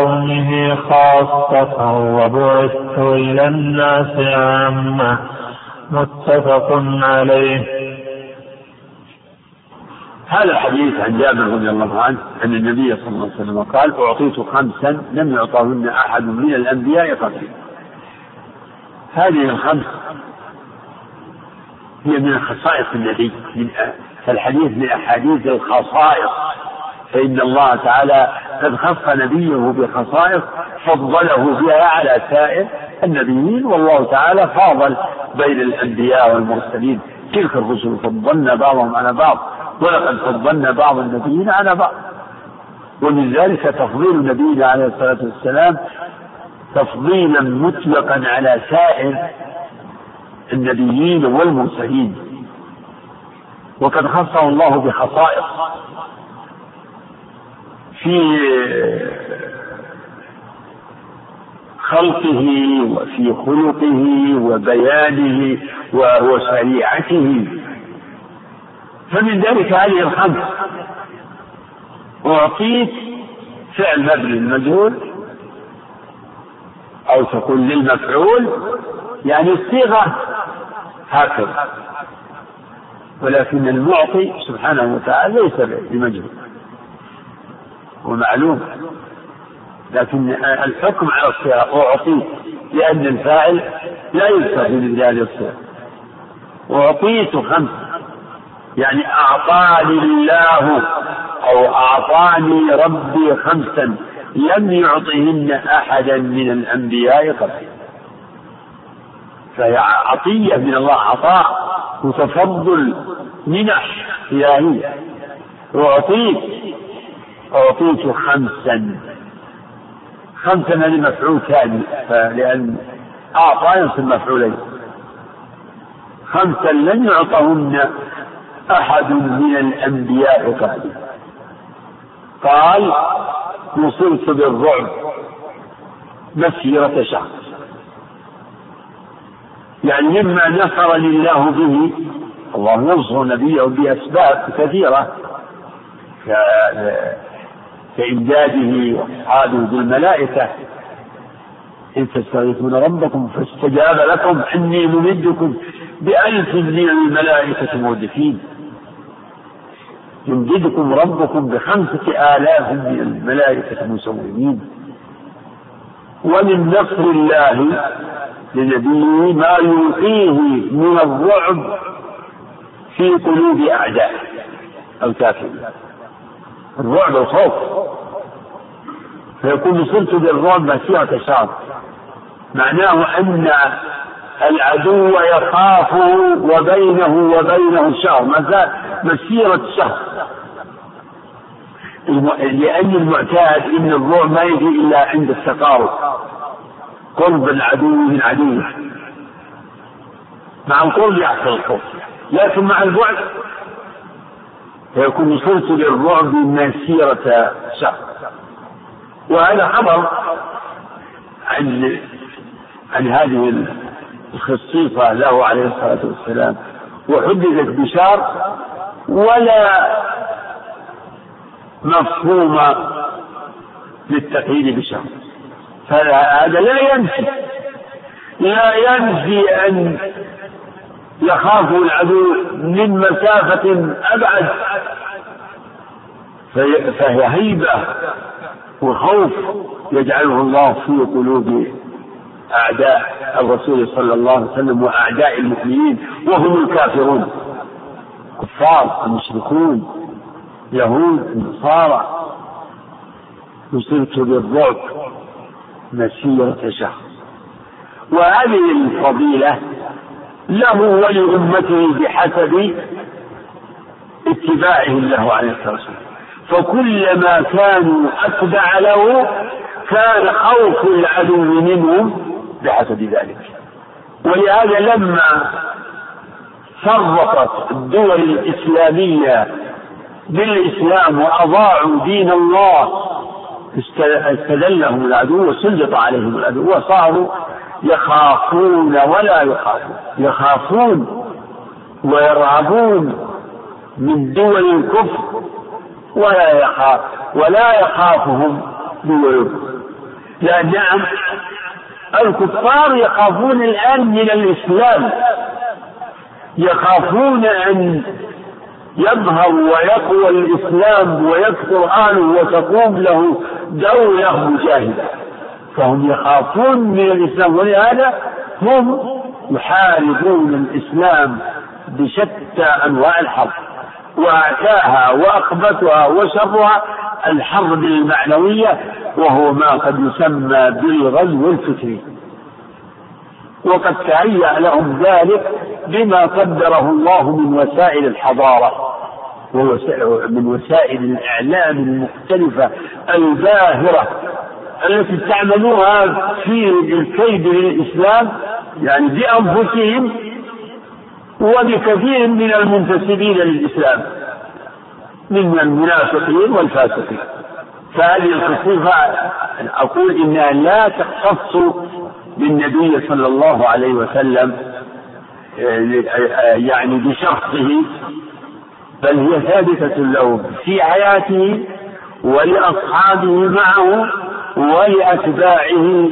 قومه خاصة وبعثت إلى الناس عامة. متفق عليه. هذا الحديث عن جابر رضي الله عنه أن النبي صلى الله عليه وسلم قال أعطيت خمسا لم يعطهن أحد من الأنبياء قبلي هذه الخمس هي من خصائص النبي من فالحديث من أحاديث الخصائص. فإن الله تعالى قد خص نبيه بخصائص فضله بها على سائر النبيين والله تعالى فاضل بين الأنبياء والمرسلين. تلك الرسل فضلنا بعضهم على بعض ولقد فضلنا بعض النبيين على بعض. ومن ذلك تفضيل نبينا عليه الصلاة والسلام تفضيلا مطلقا على سائر النبيين والمرسلين. وقد خصه الله بخصائص. في خلقه وفي خلقه وبيانه وشريعته فمن ذلك هذه الخمس. أعطيت فعل مبني المجهول أو تقول للمفعول يعني الصيغة هكذا. ولكن المعطي سبحانه وتعالى ليس بمجهول. ومعلوم لكن الحكم على الصيغة أعطيت لأن الفاعل لا يستفيد من هذه الصيغة أعطيت خمس يعني أعطاني الله أو أعطاني ربي خمسا لم يعطهن أحدا من الأنبياء قبل فهي عطية من الله عطاء وتفضل منح إلهية أعطيت أعطيت خمسا. خمسا هذه مفعول ثاني لأن أعطى ينصب مفعولين. خمسا لم يعطهن أحد من الأنبياء قبل قال نصرت بالرعب مسيرة شهر يعني مما نصرني الله به الله ينصر نبيه بأسباب كثيرة. كإمداده وإسعاده بالملائكة. إن تستغيثون ربكم فاستجاب لكم إني ممدكم بألف من الملائكة مردفين يمددكم ربكم بخمسة آلاف من الملائكة مسومين. ومن نصر الله لنبيه ما يلقيه من الرعب في قلوب أعدائه الكافرين الرعب الخوف فيكون صرت بالرعب مسيرة شهر معناه أن العدو يخافه وبينه وبينه شهر مسيرة شهر لأن المعتاد أن الرعب ما يجي إلا عند التقارب. قرب العدو من عدوه مع القرب يحصل الخوف لكن مع البعد فيكون صرت للرعب مسيرة شهر وهذا خبر عن عن هذه الخصيصة له عليه الصلاة والسلام. وحدثت بشار ولا مفهوم للتقييد بشر فهذا لا ينفي لا ينفي أن يخاف العدو من مسافة أبعد. فهي هيبة وخوف يجعله الله في قلوب أعداء الرسول صلى الله عليه وسلم وأعداء المؤمنين وهم الكافرون. كفار المشركون يهود النصارى نصرت بالرعب مسيرة شهر وهذه الفضيلة له ولأمته بحسب اتباعه له عليه الصلاة والسلام. فكلما كانوا أتبع له كان خوف العدو منهم بحسب ذلك. ولهذا لما فرقت الدول الإسلامية بالإسلام وأضاعوا دين الله استدلهم العدو وسلط عليهم العدو وصاروا يخافون ولا يخافون. يخافون ويرهبون من دول الكفر. ولا يخاف ولا يخافهم دول لا نعم الكفار يخافون الآن من الإسلام. يخافون أن يظهر ويقوى الإسلام ويكثر أهله وتقوم له دولة مجاهدة. فهم يخافون من الإسلام ولهذا هم يحاربون الإسلام بشتى أنواع الحرب وأتاها وأخبثها وشرها الحرب المعنوية وهو ما قد يسمى بالغزو الفكري. وقد تهيأ لهم ذلك بما قدره الله من وسائل الحضارة ومن وسائل الإعلام المختلفة الباهرة التي استعملوها في الكيد للإسلام يعني بأنفسهم وبكثير من المنتسبين للإسلام من المنافقين والفاسقين. فهذه الخصيصة أقول إنها لا تختص بالنبي صلى الله عليه وسلم يعني بشخصه بل هي ثابتة له في حياته ولأصحابه معه ولأتباعه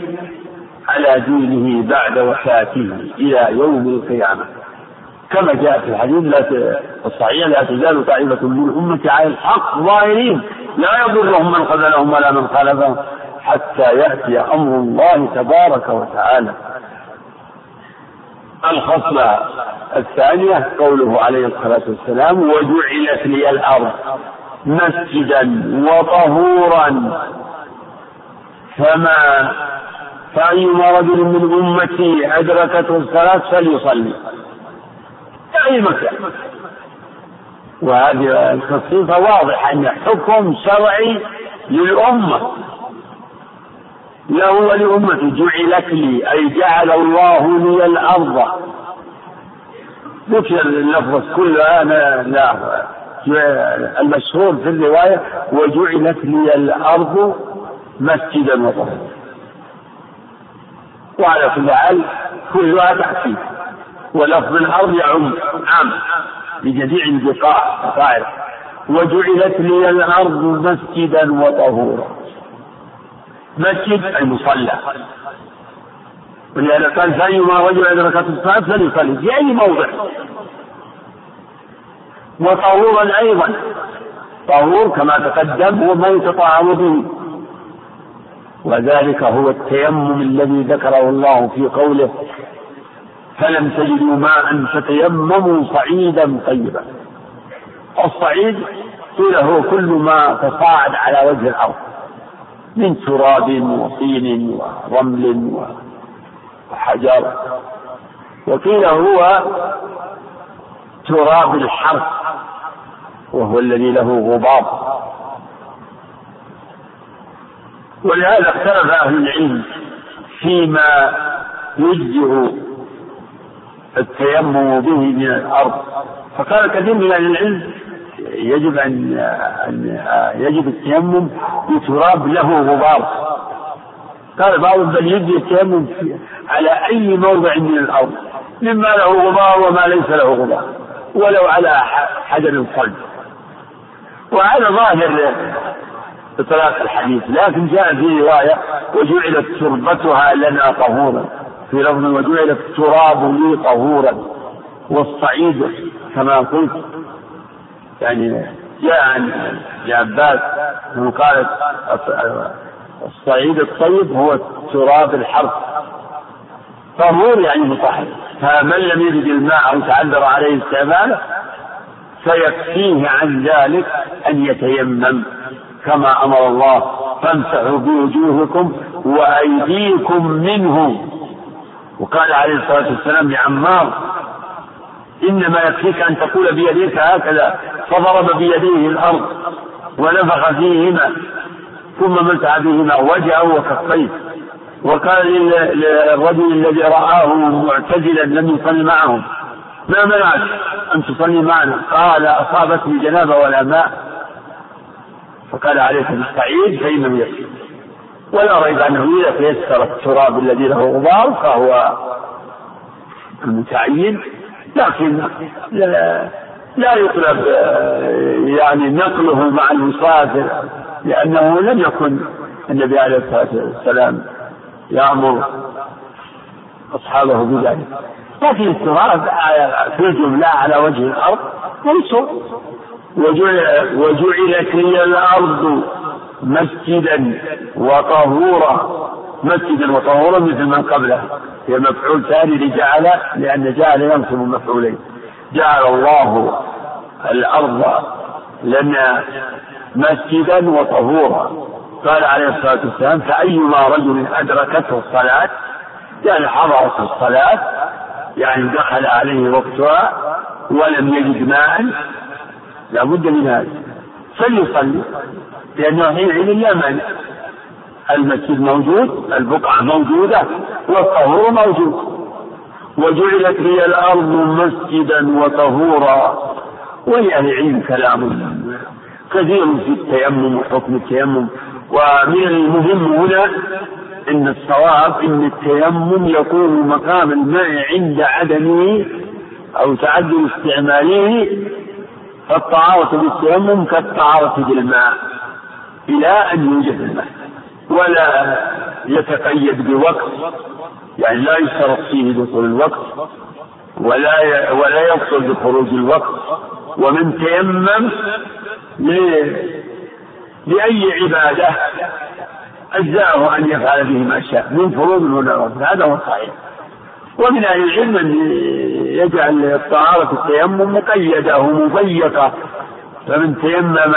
على دينه بعد وفاته إلى يوم القيامة. كما جاء في الحديث لا الصحيح لا تزال طائفة من أمتي على الحق ظاهرين لا يضرهم من خذلهم ولا من خالفهم حتى يأتي أمر الله تبارك وتعالى. الخصلة الثانية قوله عليه الصلاة والسلام وجعلت لي الأرض مسجدا وطهورا فما فأيما رجل من أمتي أدركته الصلاة فليصلي. أي مكان وهذه الخصيصة واضحة أن حكم شرعي للأمة. له ولأمته جعلت لي أي جعل الله لي الأرض. ذكر اللفظ كلها أنا لا المشهور في الرواية وجعلت لي الأرض مسجدا وطهورا وعلى كل حال كلها تحسين ولفظ الأرض يعم عام لجميع البقاع بقاع وجعلت لي الأرض مسجدا وطهورا. مسجد المصلى. ولهذا قال فأيما رجل أدركته الصلاة فليصلي في أي موضع. وطهورا أيضا. طهور كما تقدم هو ما يتطهر به. وذلك هو التيمم الذي ذكره الله في قوله فلم تجدوا ماء فتيمموا صعيدا طيبا. الصعيد قيل هو كل ما تصاعد على وجه الأرض من تراب وطين ورمل وحجر. وقيل هو تراب الحرث وهو الذي له غبار. ولهذا اختلف أهل العلم فيما يجزئ التيمم به من الأرض. فقال كثير من أهل العلم يجب أن أن يجب التيمم بتراب له غبار. قال بعضهم بل يجب التيمم على أي موضع من الأرض. مما له غبار وما ليس له غبار. ولو على حجر القلب. وهذا ظاهر إطلاق الحديث. لكن جاء في رواية وجعلت تربتها لنا طهورا. في لفظ وجعلت التراب لي طهورا. والصعيد كما قلت. يعني جاء عن ابن عباس انه قال الصعيد الطيب هو تراب الحرث. طهور يعني مطهر. فمن لم يجد الماء أو تعذر عليه استعماله فيكفيه عن ذلك أن يتيمم. كما أمر الله فامسحوا بوجوهكم وأيديكم منه وقال عليه الصلاة والسلام لعمار إنما يكفيك أن تقول بيديك هكذا فضرب بيديه الأرض ونفخ فيهما ثم مسح بهما وجهه وكفيه. وقال للرجل الذي رآه معتزلا لم يصلي معهم ما منعك أن تصلي معنا؟ قال أصابتني جنابة ولا ماء. فقال عليك بالصعيد فإنه يكفي ولا ريب أنه إذا تيسر التراب الذي له غبار فهو المتعين لكن لا, لا يطلب يعني نقله مع المسافر لأنه لم يكن النبي عليه الصلاة والسلام يأمر أصحابه بذلك. لكن التراب في الجملة على وجه الأرض ليسوا وجعلت لي الأرض مسجدا وطهورا. مسجدا وطهورا مثل من قبله. هي مفعول ثاني لجعل لأن جعل ينصب مفعولين. جعل الله الأرض لنا مسجدا وطهورا. قال عليه الصلاة والسلام فأيما رجل أدركته الصلاة يعني حضرت الصلاة يعني دخل عليه وقتها ولم يجد ماء لابد من هذا. فليصلي لأنه حينئذ لا مانع. المسجد موجود البقعة موجودة والطهور موجود. وجعلت لي الأرض مسجدا وطهورا. ولأهل العلم كلام. كثير في التيمم وحكم التيمم. ومن المهم هنا إن الصواب إن التيمم يكون مقام الماء عند عدمه أو تعدد استعماله فالطهارة بالتيمم كالطهارة بالماء إلى أن يوجد الماء ولا يتقيد بوقت يعني لا يشترط فيه دخول الوقت ولا ولا يقصد بخروج الوقت ومن تيمم لأي عبادة أجزاءه أن يفعل به ما شاء من فروض ونوافل هذا هو الصحيح. ومن أهل العلم أن يجعل الطهارة التيمم مقيدة ومضيقة. فمن تيمم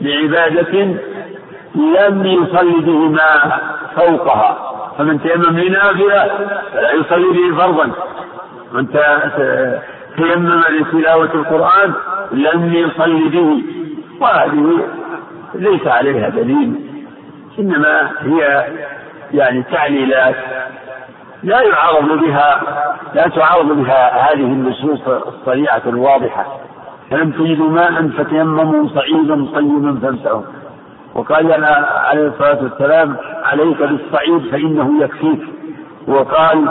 لعبادة لم يصلي به ما فوقها. فمن تيمم لنافلة فلا يصلي به فرضا. من تيمم لتلاوة القرآن لم يصلي به. وهذه ليس عليها دليل. إنما هي يعني تعليلات لا يعارض بها لا تعارض بها هذه النصوص الصريعة الواضحة. فلم تجدوا ماء فتيمموا صعيدا طيبا فامسحوا وقال أنا عليه الصلاة والسلام عليك بالصعيد فإنه يكفيك. وقال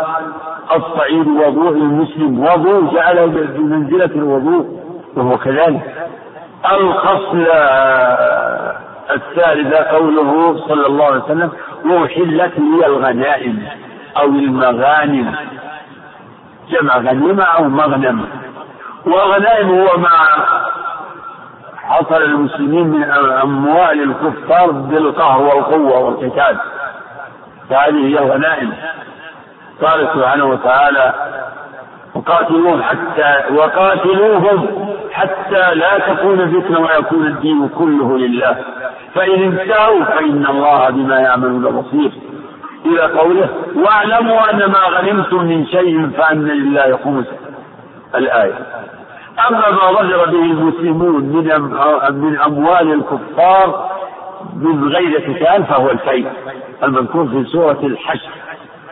الصعيد وضوء المسلم وضوء جعله بمنزلة الوضوء وهو كذلك. الفصل الثالثة قوله صلى الله عليه وسلم وأحلت لي الغنائم. أو المغانم. جمع غنيمة أو مغنم. وغنائم هو ما حصل المسلمين من أموال الكفار بالقهر والقوة والقتال. فهذه هي الغنائم قال سبحانه وتعالى وقاتلوهم حتى وقاتلوهم حتى لا تكون فتنة ويكون الدين كله لله. فإن انتهوا فإن الله بما يعملون بصير. إلى قوله واعلموا أن ما غنمتم من شيء فأن لله خمسه الآية. أما ما ظهر به المسلمون من من أموال الكفار من غير قتال فهو الفيء المذكور في سورة الحشر.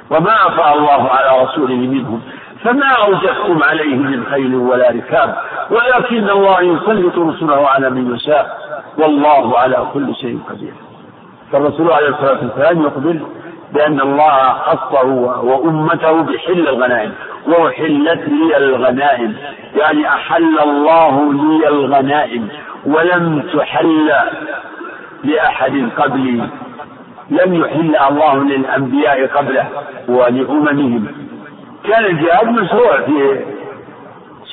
وما أفاء الله على رسوله منهم فما أوجدتم عليه من خيل ولا ركاب ولكن الله يسلط رسله على من يشاء والله على كل شيء قدير. فالرسول عليه الصلاة والسلام يخبر بأن الله خصه وأمته بحل الغنائم. وأحلت لي الغنائم. يعني أحل الله لي الغنائم. ولم تحل لأحد قبلي. لم يحل الله للأنبياء قبله ولأممهم. كان الجهاد مشروع في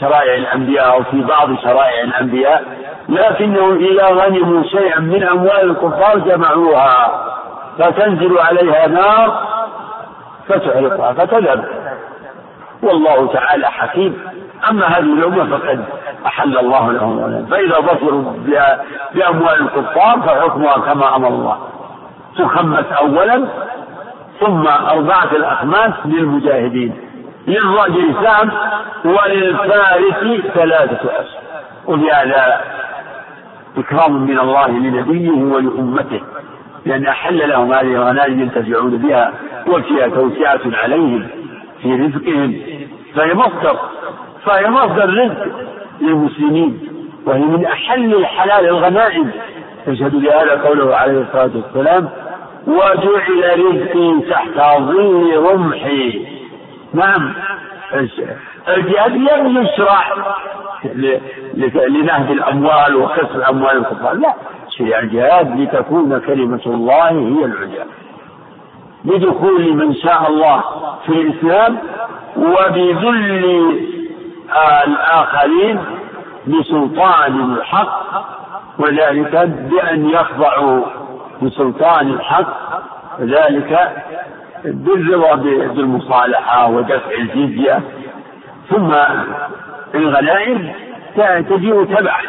شرائع الأنبياء أو في بعض شرائع الأنبياء. لكنهم إذا غنموا شيئا من أموال الكفار جمعوها. فتنزل عليها نار فتحرقها فتذهب. والله تعالى حكيم. أما هذه الأمة فقد أحل الله لهم فإذا ظفروا بأموال الكفار فحكمها كما أمر الله. تخمس أولا ثم أربعة الأخماس للمجاهدين. للرجل سهم وللفارس ثلاثة أسهم ولهذا إكرام من الله لنبيه ولأمته. لأن أحل لهم هذه الغنائم ينتفعون بها وفيها توسعة عليهم في رزقهم. فهي مصدر فهي مصدر رزق للمسلمين وهي من أحل الحلال الغنائم. يشهد بهذا قوله عليه الصلاة والسلام وجعل رزقي تحت ظل رمحي نعم. الجهاد لم يشرع لنهب الأموال وكسر أموال الكفار. لا. الجهاد لتكون كلمة الله هي العليا بدخول من شاء الله في الإسلام وبذل الآخرين لسلطان الحق وذلك بأن يخضعوا لسلطان الحق وذلك بالرضا بالمصالحة ودفع الجزية. ثم الغنائم تجيء تبعا.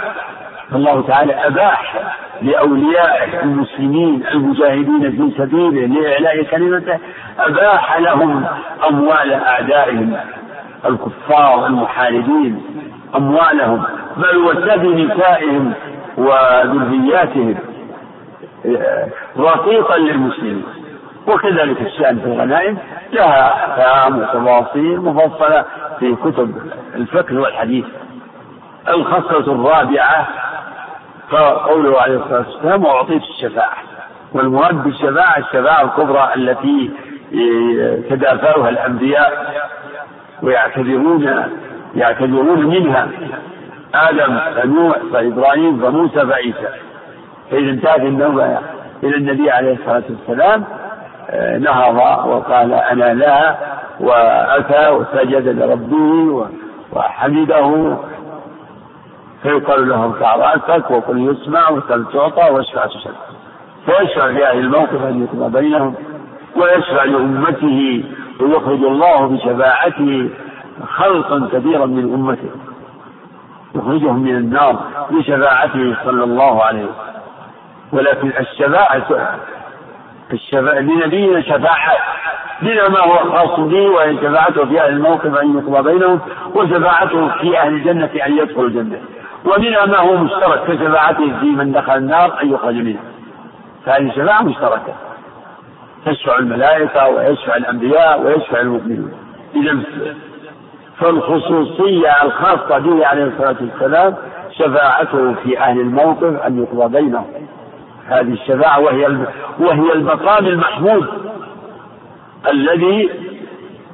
الله تعالى أباح لأولياء المسلمين المجاهدين في سبيله لإعلاء كلمته أباح لهم أموال أعدائهم الكفار المحاربين أموالهم بل وسبي نسائهم وذرياتهم رقيقا للمسلمين. وكذلك الشأن في الغنائم لها أحكام وتفاصيل مفصلة في كتب الفقه والحديث. الخصلة الرابعة قوله عليه الصلاة والسلام وأعطيت الشفاعة. والمراد بالشفاعة الشفاعة الكبرى التي يتدافعها الأنبياء ويعتذرون يعتذرون منها آدم فنوح فإبراهيم فموسى فعيسى. فإذا انتهت النوبة إلى النبي عليه الصلاة والسلام آه، نهض وقال أنا لا وأتى وسجد لربه وحمده فيقال له ارفع رأسك وقل يسمع وسل تعطى واشفع تشفع فيشفع لأهل الموقف أن يقضى بينهم. ويشفع لأمته ويخرج الله بشفاعته خلقا كثيرا من أمته. يخرجهم من النار بشفاعته صلى الله عليه وسلم. ولكن الشفاعة الشفاعة لنبينا شفاعة. لنا ما هو خاص به وإن شفاعته في أهل الموقف أن يقضى بينهم وشفاعته في أهل الجنة أن يدخلوا الجنة. ومنها ما هو مشترك كشفاعته في من دخل النار أن يخرج منها فهذه شفاعة مشتركة. تشفع الملائكة ويشفع الأنبياء ويشفع المؤمنون. إذا فالخصوصية الخاصة به عليه الصلاة والسلام شفاعته في أهل الموقف أن يقضى بينهم. هذه الشفاعة وهي وهي المقام المحمود الذي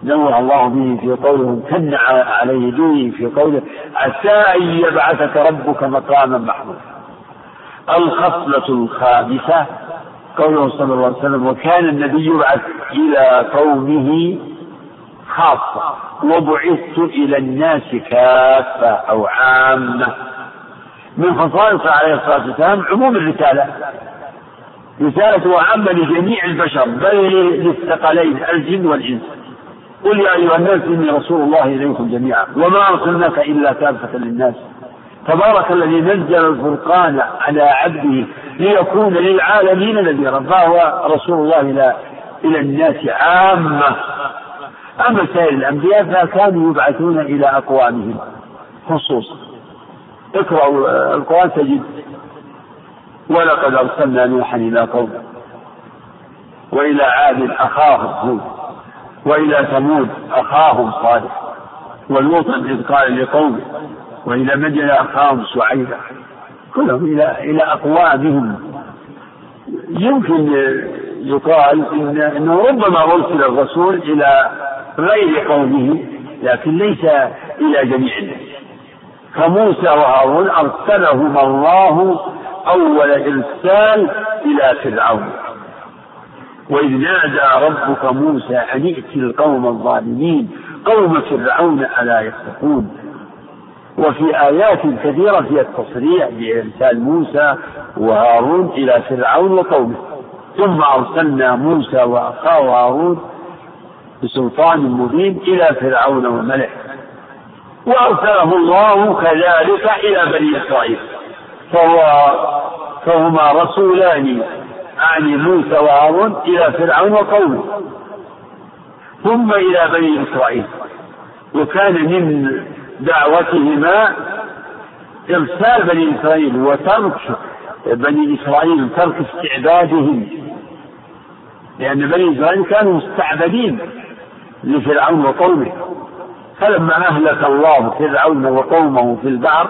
نوع الله به في قوله امتن عليه به في قوله عسى أن يبعثك ربك مقاما محمودا. الخصلة الخامسة قوله صلى الله عليه وسلم وكان النبي يبعث إلى قومه خاصة وبعثت إلى الناس كافة أو عامة. من خصائص عليه الصلاة والسلام عموم الرسالة. رسالته عامة لجميع البشر بل للثقلين الجن والإنس. قل يا أيها الناس إني رسول الله إليكم جميعا وما أرسلناك إلا كافة للناس. تبارك الذي نزل الفرقان على عبده ليكون للعالمين نذيرا. فهو رسول الله إلى إلى الناس عامة؟ أما سائر الأنبياء فكانوا يبعثون إلى أقوامهم خصوصا. اقرأوا القرآن تجد ولقد أرسلنا نوحا إلى قومه وإلى عاد أخاهم هود. وإلى ثمود أخاهم صالح ولوطا إذ قال لقومه وإلى مدين أخاهم شعيبا كلهم إلى إلى أقوامهم يمكن يقال إن أنه ربما أرسل الرسول إلى غير قومه لكن ليس إلى جميع الناس. فموسى وهارون أرسلهما الله أول إرسال إلى فرعون. وإذ نادى ربك موسى أن ائت القوم الظالمين قوم فرعون ألا يتقون. وفي آيات كثيرة فيها التصريح بإرسال موسى وهارون إلى فرعون وقومه. ثم أرسلنا موسى وأخاه هارون بسلطان مبين إلى فرعون وملئه. وأرسله الله كذلك إلى بني إسرائيل. فهو فهما رسولان أعني موسى وهارون إلى فرعون وقومه ثم إلى بني إسرائيل. وكان من دعوتهما إرسال بني إسرائيل وترك بني إسرائيل ترك استعبادهم لأن بني إسرائيل كانوا مستعبدين لفرعون وقومه. فلما أهلك الله فرعون وقومه في البحر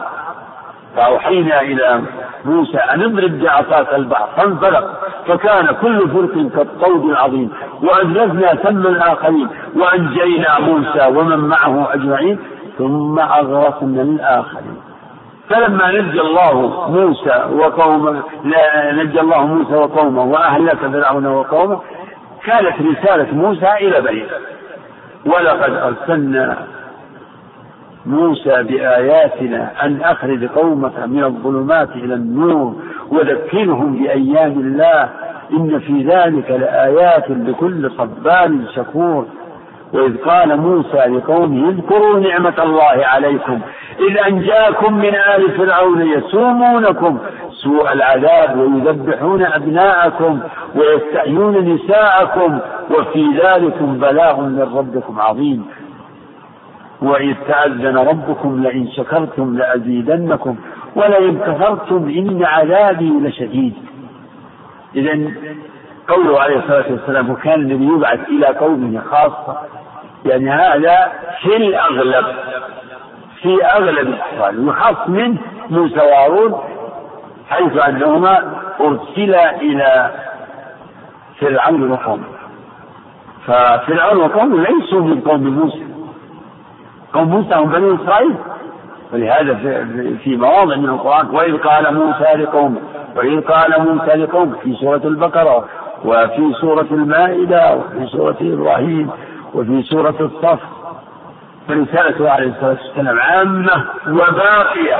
فأوحينا إلى موسى أن اضرب بعصاك البحر فانفلق فكان كل فرق كالطود العظيم وأزلزنا ثم الآخرين وأنجينا موسى ومن معه أجمعين ثم أغرقنا الآخرين. فلما نجى الله موسى وقومه نجى الله موسى وقومه وأهلك فرعون وقومه كانت رسالة موسى إلى بني ولقد أرسلنا موسى بآياتنا أن أخرج قومك من الظلمات إلى النور وذكرهم بأيام الله. إن في ذلك لآيات لكل صبار شكور. وإذ قال موسى لقومه اذكروا نعمة الله عليكم. إذ أنجاكم من آل فرعون يسومونكم. سوء العذاب ويذبحون أبناءكم ويستحيون نساءكم. وفي ذلكم بلاغ من ربكم عظيم. وإذ تأذن ربكم لئن شكرتم لأزيدنكم ولئن كفرتم إن عذابي لشديد. إذا قوله عليه الصلاة والسلام وكان النبي يبعث إلى قومه خاصة. يعني هذا في الأغلب في أغلب الأحوال وخاص منه موسى وهارون حيث أنهما أرسلا إلى فرعون وقومه. ففرعون وقومه ليسوا من قوم موسى. قوم موسى هم بني إسرائيل. ولهذا في مواضع من القرآن وإذ قال موسى لقومه وإذ قال موسى لقومه في سورة البقرة وفي سورة المائدة وفي سورة إبراهيم وفي سورة الصف. فرسالته عليه الصلاة والسلام عامة وباقية.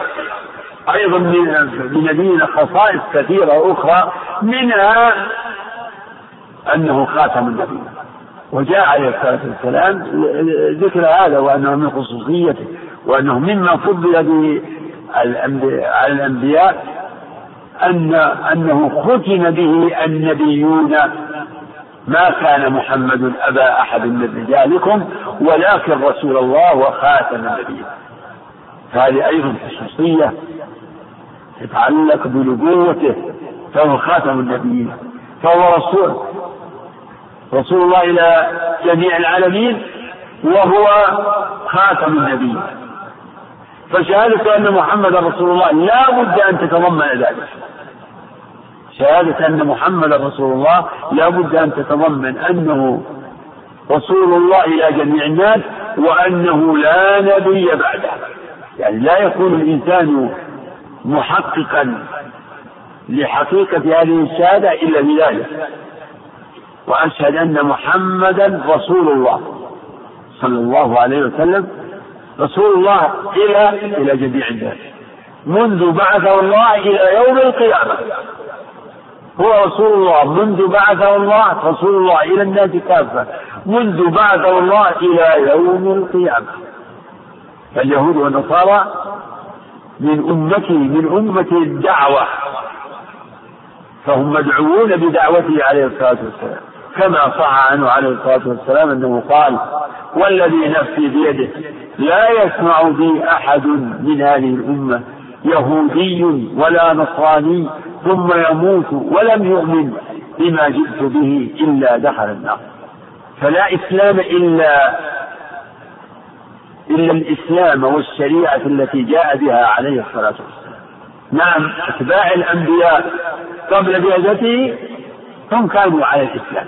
أيضا من نبينا خصائص كثيرة أخرى منها أنه خاتم النبي. وجاء عليه الصلاة والسلام ذكر هذا وأنه من خصوصيته وأنه مما فضل على الأنبياء أن أنه ختم به النبيون ما كان محمد أبا أحد من رجالكم ولكن رسول الله وخاتم النبيين. هذه أيضا خصوصية تتعلق بنبوته فهو خاتم النبيين فهو رسول رسول الله إلى جميع العالمين وهو خاتم النبيين فشهادة أن محمد رسول الله لا بد أن تتضمن ذلك. شهادة أن محمد رسول الله لا بد أن تتضمن أنه رسول الله إلى جميع الناس وأنه لا نبي بعده. يعني لا يكون الإنسان محققا لحقيقة هذه الشهادة إلا بذلك. وأشهد أن محمدا رسول الله صلى الله عليه وسلم. رسول الله إلى إلى جميع الناس. منذ بعثه الله إلى يوم القيامة. هو رسول الله. منذ بعثه الله رسول الله إلى الناس كافة. منذ بعثه الله إلى يوم القيامة. فاليهود والنصارى من أمته من أمة الدعوة. فهم مدعوون بدعوته عليه الصلاة والسلام. كما صح عنه عليه الصلاة والسلام أنه قال والذي نفسي بيده لا يسمع بي أحد من هذه الأمة يهودي ولا نصراني ثم يموت ولم يؤمن بما جئت به إلا دخل النار. فلا إسلام إلا إلا الإسلام والشريعة التي جاء بها عليه الصلاة والسلام. نعم أتباع الأنبياء قبل بعثته هم كانوا على الإسلام.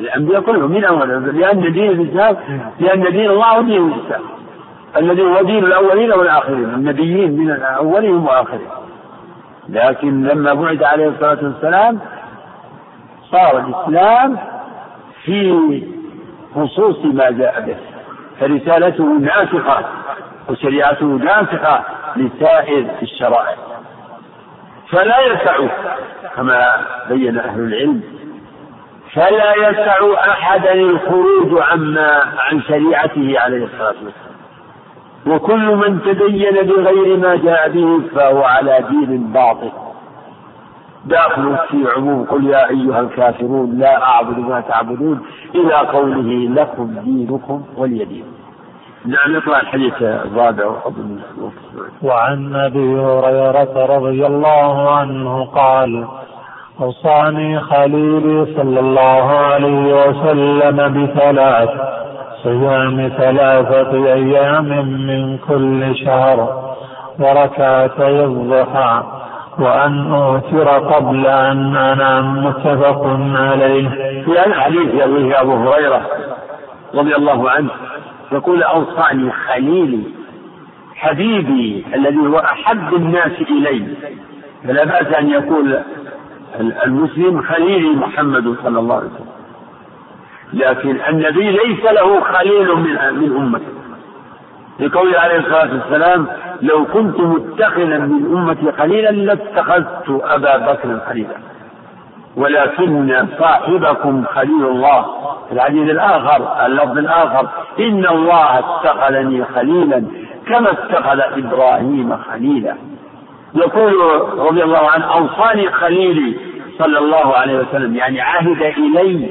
الأنبياء كلهم من أول لأن دين الإسلام لأن دين الله هو دين الإسلام. الذي هو دين الأولين والآخرين النبيين من أولهم وآخرهم لكن لما بعد عليه الصلاة والسلام صار الإسلام في خصوص ما جاء به. فرسالته ناسخة وشريعته ناسخة لسائر الشرائع. فلا يسع كما بين أهل العلم فلا يسع أحدا الخروج عما عن شريعته عليه الصلاة والسلام. وكل من تدين بغير ما جاء به فهو على دين باطل. داخل في عموم قل يا أيها الكافرون لا أعبد ما تعبدون إلى قوله لكم دينكم ولي دين نعم نقرأ الحديث الرابع وعن أبي هريرة رضي الله عنه قال أوصاني خليلي صلى الله عليه وسلم بثلاث صيام ثلاثة أيام من كل شهر وركعتي الضحى وأن أوتر قبل أن أنام متفق عليه. في الحديث يرويه أبو هريرة رضي الله عنه يقول أوصاني خليلي حبيبي الذي هو أحب الناس إلي فلا بأس أن يقول المسلم خليلي محمد صلى الله عليه وسلم. لكن النبي ليس له خليل من من أمته. لقوله عليه الصلاة والسلام لو كنت متخذا من أمتي خليلا لاتخذت أبا بكر خليلا. ولكن صاحبكم خليل الله. في الحديث الآخر اللفظ الآخر إن الله اتخذني خليلا كما اتخذ إبراهيم خليلا. يقول رضي الله عنه أوصاني خليلي صلى الله عليه وسلم يعني عهد إلي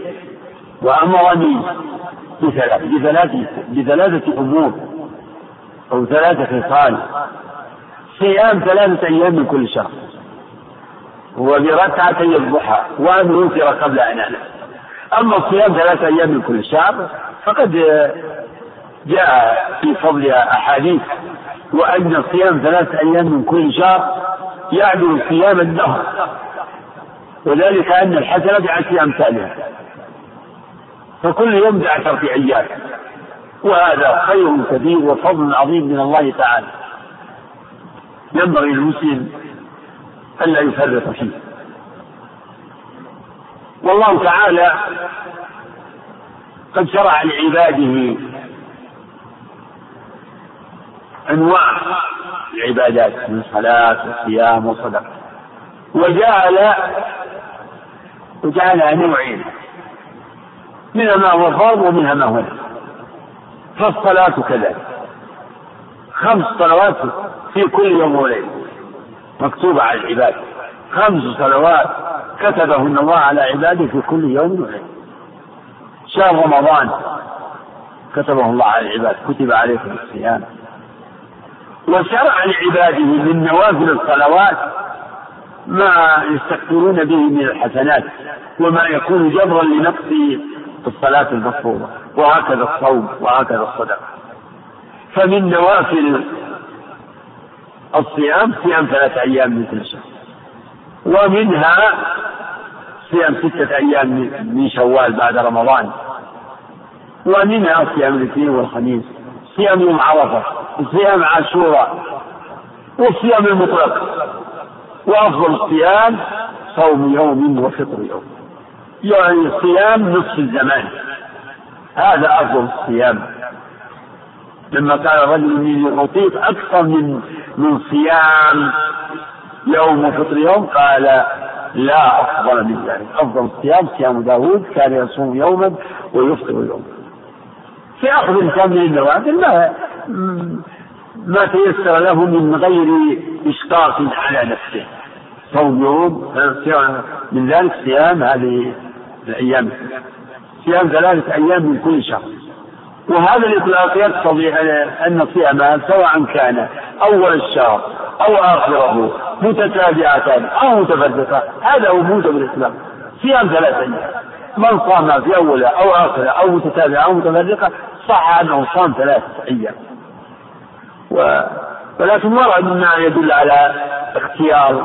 وأمرني بثلاث بثلاث بثلاثة أمور أو ثلاثة خصال. صيام ثلاثة أيام من كل شهر. وبركعتي الضحى وأن يوتر قبل أن أنام. أما الصيام ثلاثة أيام من كل شهر فقد جاء في فضلها أحاديث وأن صيام ثلاثة أيام من كل شهر يعدل صيام الدهر. وذلك أن الحسنة بعشر أمثالها. فكل يوم بعشرة أيام. وهذا خير كبير وفضل عظيم من الله تعالى. ينبغي للمسلم ألا يفرط فيه. والله تعالى قد شرع لعباده أنواع العبادات من صلاة وصيام وصدقة وجعل وجعلها نوعين منها ما هو فرض ومنها ما هو فالصلاة كذلك. خمس صلوات في كل يوم وليلة. مكتوبة على العباد. خمس صلوات كتبهن الله على عباده في كل يوم وليلة. شهر رمضان كتبه الله على العباد. كتب عليكم الصيام. وشرع لعباده من نوافل الصلوات ما يستكثرون به من الحسنات وما يكون جبرا لنقص الصلاة المفروضة. وهكذا الصوم وهكذا الصدقة. فمن نوافل الصيام صيام ثلاثة أيام من كل شهر. ومنها صيام ستة أيام من شوال بعد رمضان. ومنها صيام الاثنين والخميس صيام يوم عرفة. صيام عاشوراء والصيام المطلق. وأفضل الصيام صوم يوم وفطر يوم. يعني صيام نصف الزمان. هذا أفضل الصيام. لما قال رجل إني أطيق أكثر من من صيام يوم وفطر يوم قال لا أفضل من ذلك. أفضل الصيام صيام داود كان يصوم يوما ويفطر يوما. في أخذ الإنسان من النوافل ما ما تيسر له من غير إشقاق على نفسه. صوم يوم من ذلك صيام هذه الأيام. صيام ثلاثة أيام من كل شهر. وهذا الإطلاق يقتضي أن صيامها سواء كان أول الشهر أو آخره متتابعة أو متفرقة هذا هو موجب الإسلام. صيام ثلاثة أيام. من صام في أولها أو آخرها أو متتابعة أو متفرقة صح أنه صام ثلاثة أيام. و... ولكن ورد ما يدل على اختيار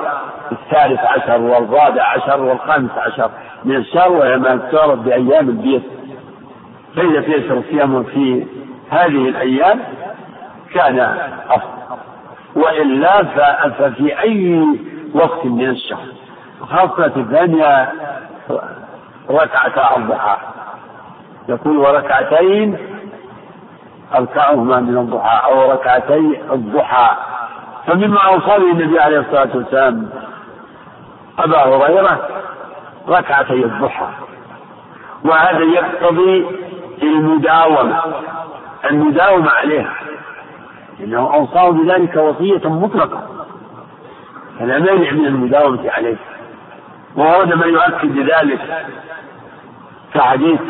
الثالث عشر والرابع عشر والخامس عشر من الشهر وهي ما تعرف بأيام البيت. فإذا تيسر الصيام في هذه الأيام كان أفضل. وإلا ففي أي وقت من الشهر خاصة الثانية ركعتا الضحى. يقول وركعتين أركعهما من الضحى أو ركعتي الضحى. فمما أوصى به النبي عليه الصلاة والسلام أبا هريرة ركعتي الضحى. وهذا يقتضي المداومة المداومة عليها. لأنه أوصاه بذلك وصية مطلقة. فلا مانع من المداومة عليه. وورد ما يؤكد ذلك كحديث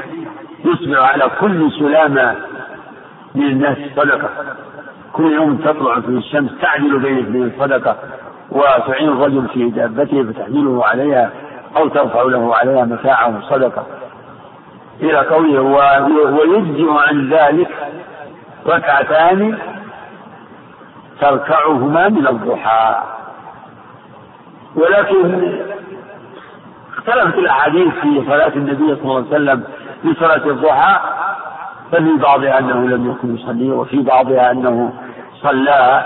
يصبح على كل سلامة من الناس صدقة. كل يوم تطلع في الشمس تعدل بين اثنين صدقة وتعين الرجل في دابته فتحمله عليها أو ترفع له عليها متاعه صدقة. إلى قوله ويجزئ عن ذلك ركعتان تركعهما من الضحى. ولكن اختلفت الأحاديث في صلاة النبي صلى الله عليه وسلم في صلاة الضحى ففي بعضها أنه لم يكن يصلي وفي بعضها أنه صلاها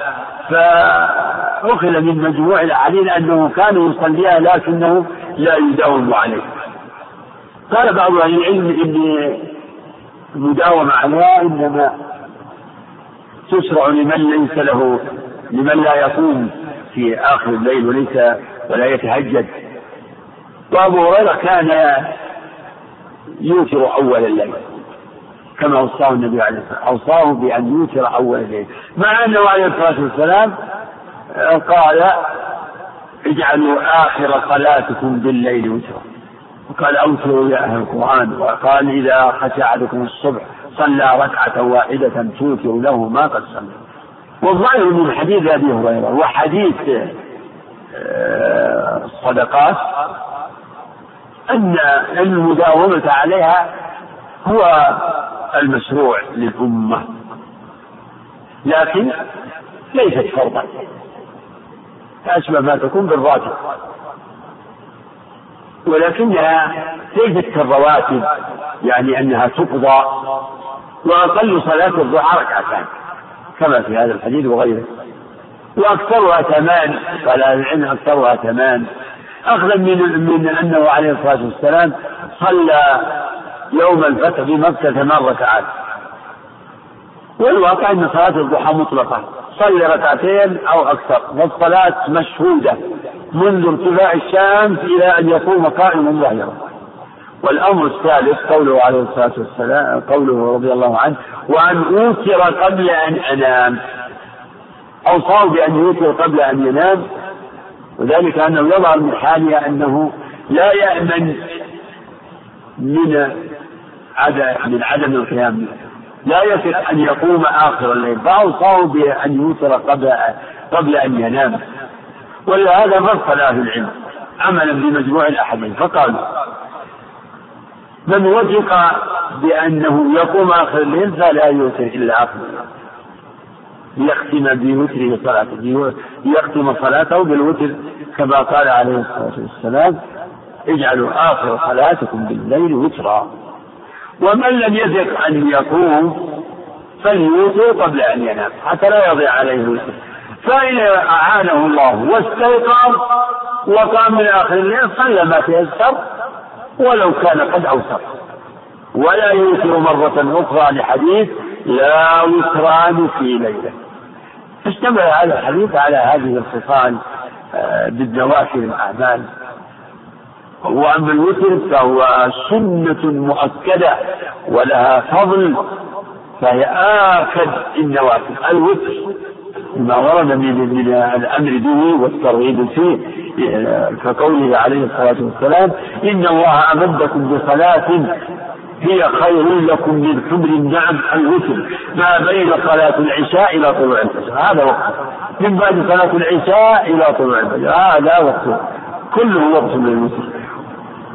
فأخذ من مجموع الأحاديث أنه كان يصليها لكنه لا يداوم عليه. قال بعض أهل العلم إن المداومة عليها إنما تشرع لمن ليس له لمن لا يقوم في آخر الليل وليس ولا يتهجد. وأبو هريرة كان يوتر أول الليل كما أوصاه النبي عليه الصلاة والسلام أوصاه بأن يوتر أول الليل. مع أنه عليه الصلاة والسلام قال اجعلوا آخر صلاتكم بالليل وترا. وقال أوتروا يا أهل القرآن. وقال إذا خشى أحدكم الصبح صلى ركعة واحدة توتر له ما قد صلى. والظاهر من حديث أبي هريرة وحديث آه، الصدقات أن المداومة عليها هو المشروع للأمة. لكن ليست فرضا. أشبه ما تكون بالراتب ولكنها ليست كالرواتب يعني أنها تقضى وأقل صلاة الضحى ركعتان كما في هذا الحديث وغيره. وأكثرها ثمان قال العلم أكثرها ثمان أخذا من من أنه عليه الصلاة والسلام صلى يوم الفتح بمكة ثمان ركعات. والواقع أن صلاة الضحى مطلقة. صلي ركعتين أو أكثر. والصلاة مشهودة منذ ارتفاع الشمس إلى أن يقوم قائما ظاهرا والأمر الثالث قوله عليه الصلاة والسلام قوله رضي الله عنه وأن أوتر قبل أن أنام. أوصاه بأن يوتر قبل أن ينام. وذلك أنه يظهر من حاله أنه لا يأمن من عدم من عدم القيام لا يثق أن يقوم آخر الليل. فأوصاه بأن يوتر قبل قبل أن ينام. ولهذا فصل أهل العلم. عملا بمجموع الأحاديث. فقالوا من وثق بأنه يقوم آخر الليل فلا يوتر إلا آخر الليل ليختم بوتره صلاته ليختم صلاته بالوتر كما قال عليه الصلاة والسلام اجعلوا آخر صلاتكم بالليل وترا. ومن لم يثق أن يقوم فليوتر قبل أن ينام حتى لا يضيع عليه الوتر. فإن أعانه الله واستيقظ وقام من آخر الليل صلى ما تيسر ولو كان قد أوتر. ولا يوتر مرة أخرى لحديث لا وتران في ليلة. اشتمل هذا الحديث على هذه الخصال آه، بالنوافل الأعمال وأما الوتر فهو سنة مؤكدة ولها فضل فهي آكد النوافل. الوتر ما ورد من من الأمر به والترغيب فيه كقوله عليه الصلاة والسلام إن الله أمدكم بصلاة هي خير لكم من حمر النعم الوتر. ما بين صلاة العشاء إلى طلوع الفجر. هذا وقت. من بعد صلاة العشاء إلى طلوع الفجر. هذا وقت. كله وقت للوتر.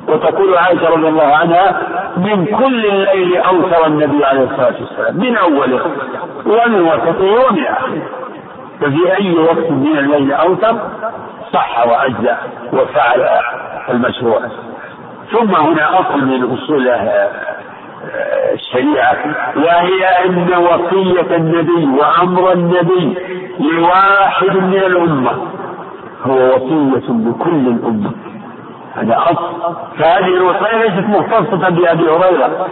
وتقول عائشة رضي الله عنها من كل الليل أوتر النبي عليه الصلاة والسلام. من أوله؟ ومن وسطه ومن آخره. ففي أي وقت من الليل أوتر؟ صح وأجزأ وفعل المشروع. ثم هنا أصل من أصول الشريعة وهي أن وصية النبي وأمر النبي لواحد من الأمة هو وصية لكل الأمة. هذا أصل. فهذه الوصية ليست مختصة بأبي هريرة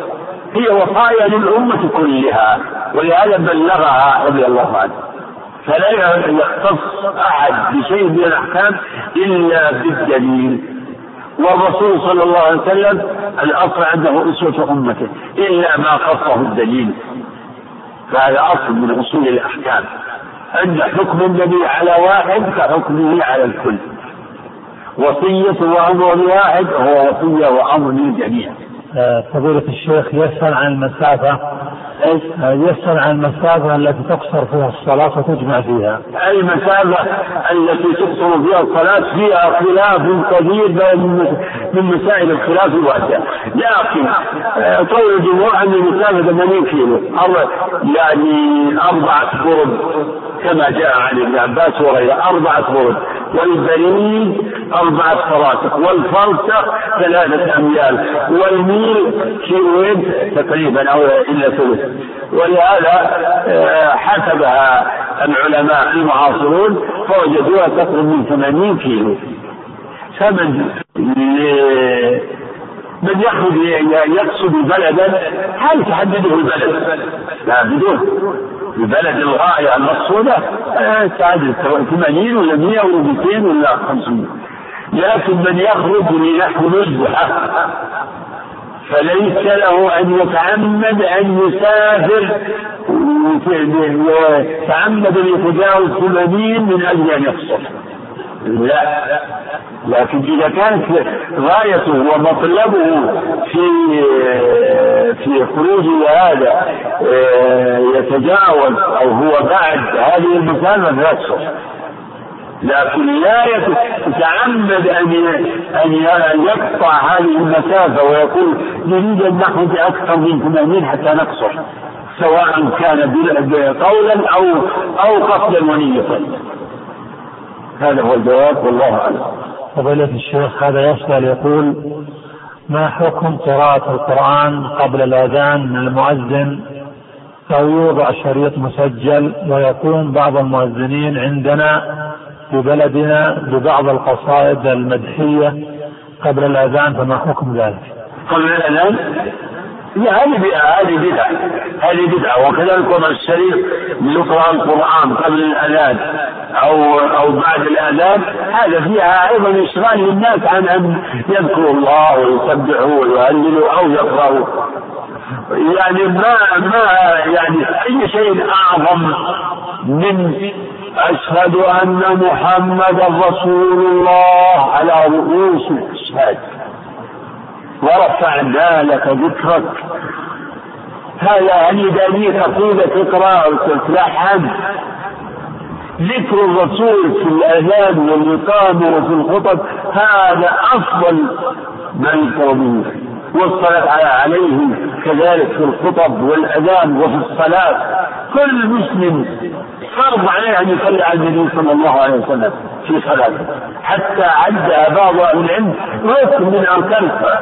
هي وصايا للأمة كلها ولهذا بلغها رضي الله عنه. فلا يختص أحد بشيء من الأحكام إلا بالدليل. والرسول صلى الله عليه وسلم الأصل عنده أسوة أمته إلا ما خصه الدليل. فهذا أصل من أصول الأحكام. أن حكم النبي على واحد كحكمه على الكل. وصية وأمر لواحد هو وصية وأمر للجميع فضيلة الشيخ يسأل عن المسافة إيش؟ يسأل عن المسافة التي تقصر فيها الصلاة وتجمع فيها. المسافة التي تقصر فيها الصلاة فيها خلاف كبير من مسائل الخلاف الواسع، لكن آه، قول الجمهور أن المسافة 80 كيلو، يعني أربعة قرب كما جاء عن ابن عباس وغيره أربعة برد والبريد أربعة فراسخ والفرسخ ثلاثة أميال والميل كيلوين تقريبا أو إلا ثلث. ولهذا آه، حسبها العلماء المعاصرون فوجدوها تقرب من 80 كيلو. فمن من يخرج يقصد بلدا هل تحدده البلد؟ لا بدون. البلد الغاية المقصودة تعدد 80 ولا 100 ولا 200 ولا 500 لكن من يخرج لنحو نزهة فليس له أن يتعمد أن يسافر. ويتعمد أن يتجاوز ثمانين من أجل أن يقصر لا. لكن إذا كانت غايته ومطلبه في في خروجه هذا يتجاوز أو هو بعد هذه المسافة فيقصر لكن لا يتعمد أن أن يقطع هذه المسافة ويقول نريد أن نخرج أكثر من 80 حتى نقصر سواء كان قولا أو أو قصدا ونية. هذا هو الجواب والله أعلم. فضيلة الشيخ هذا يسأل يقول ما حكم قراءة القرآن قبل الأذان من المؤذن أو يوضع شريط مسجل ويقوم بعض المؤذنين عندنا في بلدنا ببعض القصائد المدحية قبل الأذان؟ فما حكم ذلك؟ قبل الأذان؟ لا هذه هذه بدعة هذه بدعة. وكذلك وضع الشريف يقرأ القرآن قبل الأذان أو أو بعد الأذان هذا فيها أيضا إشغال للناس عن أن يذكروا الله ويسبحوا ويهللوا أو يقرأوا. يعني ما ما يعني أي شيء أعظم من أشهد أن محمدا رسول الله على رؤوس الأشهاد ورفعنا لك ذكرك. هذا هل دانية طويلة تقرأ أو تتلحن ذكر الرسول في الأذان والإقامة وفي الخطب هذا أفضل ما يذكر به والصلاة عليه كذلك في الخطب والأذان وفي الصلاة. كل مسلم فرض عليه أن يصلي على النبي صلى الله عليه وسلم في صلاته. حتى عد بعض أهل العلم ركن من أركان الصلاة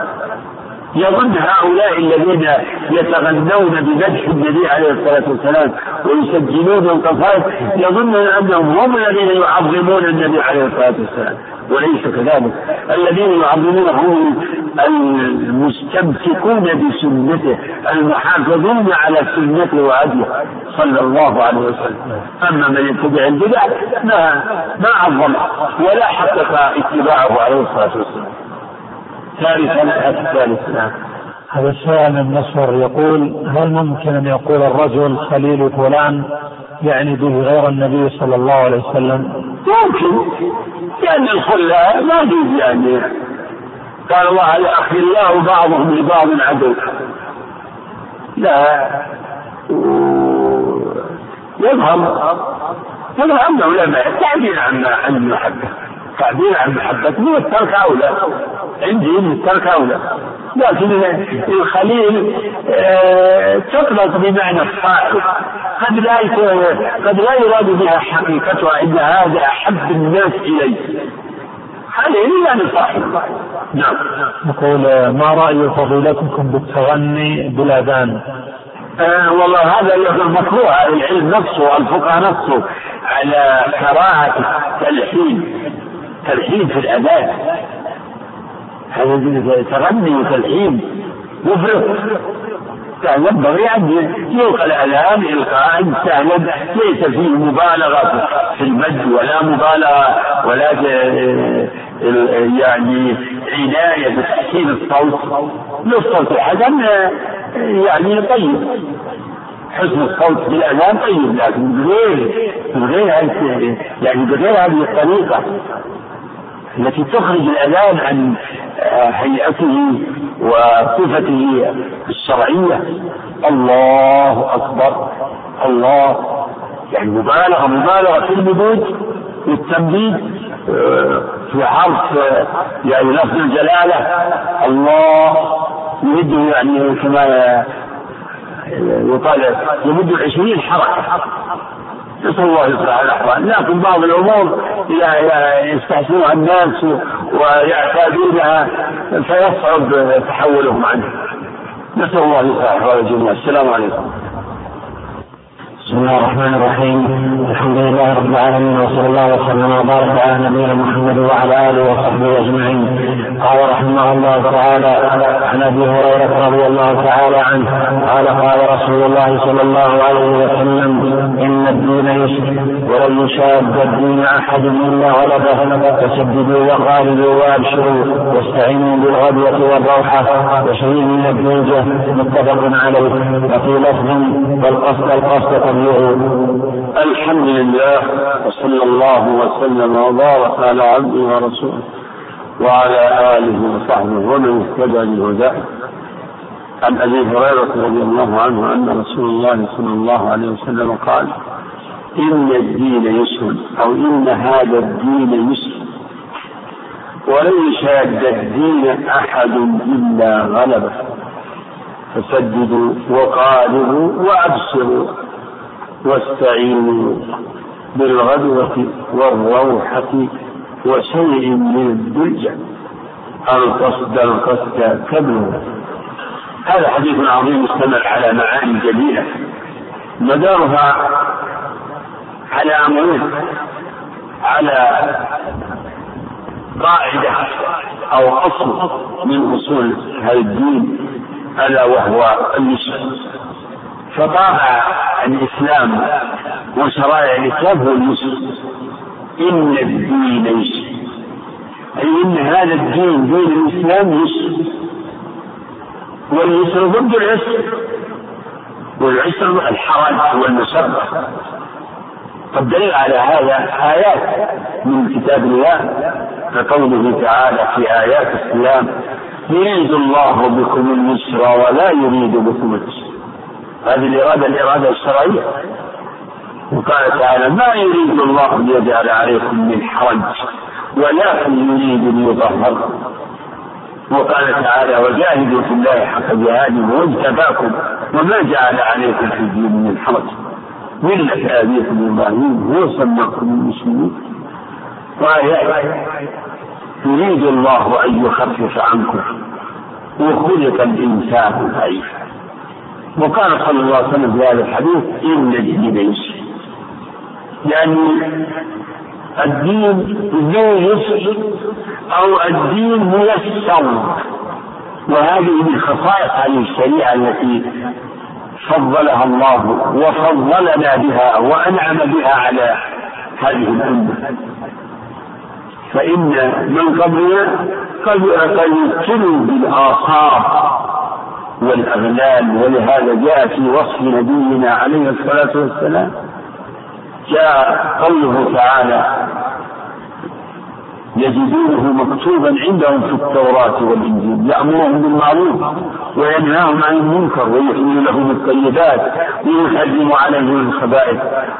يظن هؤلاء الذين يتغنون بمدح النبي عليه الصلاة والسلام ويسجلون القصائد يظنون أنهم هم الذين يعظمون النبي عليه الصلاة والسلام. وليس كذلك. الذين يعظمونه هم المستمسكون بسنته المحافظون على سنته وهديه صلى الله عليه وسلم. أما من يتبع البدع ما ما عظم ولا حقق اتباعه عليه الصلاة والسلام. ثالثا الثالث؟ نعم. هذا السؤال من مصر يقول هل ممكن أن يقول الرجل خليل فلان يعني به غير النبي صلى الله عليه وسلم؟ ممكن. لأن الخلاء ما يجوز يعني. قال الله الاخلاء بعضهم لبعض عدو. لا. يظهر يظهر انه لا التعبير عن المحبة. التعبير عن محبة من الترك أولى. عندي من الترك أولى لكن الخليل آه، تطلق بمعنى الصاحب قد لا قد لا يراد بها حقيقتها إن هذا أحب الناس إلي. خليل يعني صاحب نعم. يقول ما رأي فضيلتكم بالتغني بالأذان؟ آه والله هذا مكروه العلم نفسه الفقهاء نفسه على كراهة التلحين. تلحين في الأذان. هذا تغني وتلحين. مفرط. كان ينبغي أن يلقى الأذان إلقاء سهلا. ليس فيه مبالغة في المد ولا مبالغة ولا يعني عناية بتحسين الصوت. للصوت حسن يعني طيب. حسن الصوت بالاذان طيب لكن بغير بغير يعني بغير هذه الطريقة التي تخرج الأذان عن آه، هيئته وصفته الشرعية. الله أكبر. الله. يعني مبالغة مبالغة في المدود والتمديد في حرف يعني لفظ الجلالة. الله يمده يعني كما يقال يمد عشرين حركة. نسأل الله يصلح الأحوال. لكن بعض الأمور يستحسنها الناس ويعتادونها فيصعب تحولهم عنها نسأل الله يصلح أحوال الجميع السلام عليكم. بسم الله الرحمن الرحيم. الحمد لله رب العالمين وصلى الله وسلم وبارك على نبينا محمد وعلى آله وصحبه أجمعين. قال رحمه الله تعالى عن أبي هريرة رضي الله تعالى عنه قال قال رسول الله صلى الله عليه وسلم إن الدين يسر ولن يشاد الدين أحد إلا غلبه. فسددوا وقاربوا وأبشروا واستعينوا بالغدوة والروحة وشيء من الدنجه متفق عليه. وفي لفظ والقصد القصد الحمد لله وصلى الله وسلم وبارك على عبده ورسوله وعلى آله وصحبه ومن اهتدى بهداه. عن أبي هريرة رضي الله عنه أن رسول الله صلى الله عليه وسلم قال إن الدين يسر أو إن هذا الدين يسر. ولن يشاد الدين أحد إلا غلبه. فسددوا وقاربوا وأبصروا. واستعينوا بالغدوة والروحة وشيء من الدلجة القصد القصد كبره هذا حديث عظيم مشتمل على معاني جميلة مدارها على أمرين على قاعدة أو أصل من أصول هذا الدين ألا وهو النسبة فطابع الإسلام وشرائع الإسلام هو اليسر إن الدين يسر. أي إن هذا الدين دين الإسلام يسر. واليسر ضد العسر. والعسر الحرج والمشقة والدليل على هذا آيات من كتاب الله كقوله تعالى في آيات الإسلام يريد الله بكم اليسر ولا يريد بكم العسر. هذه الإرادة الإرادة الشرعية. وقال تعالى ما يريد الله ليجعل عليكم من حرج ولكن يريد ليطهركم وقال تعالى وجاهدوا في الله حق جهاده واجتباكم وما جعل عليكم في الدين من حرج. ملة أبيكم إبراهيم هو سماكم المسلمين. وآيات يريد الله أن يخفف عنكم وخلق الإنسان ضعيفا. وقال صلى الله عليه وسلم في هذا الحديث إن الدين يسر. يعني الدين ذو يسر أو الدين ميسر. وهذه من خصائص هذه الشريعة التي فضلها الله وفضلنا بها وأنعم بها على هذه الأمة. فإن من قبلنا قد يبتلوا بالآثار. والأغلال ولهذا جاء في وصف نبينا عليه الصلاة والسلام جاء قوله تعالى يجدونه مكتوبا عندهم في التوراة والإنجيل يأمرهم بالمعروف وينهاهم عن المنكر ويحل لهم الطيبات ويحرم عليهم الخبائث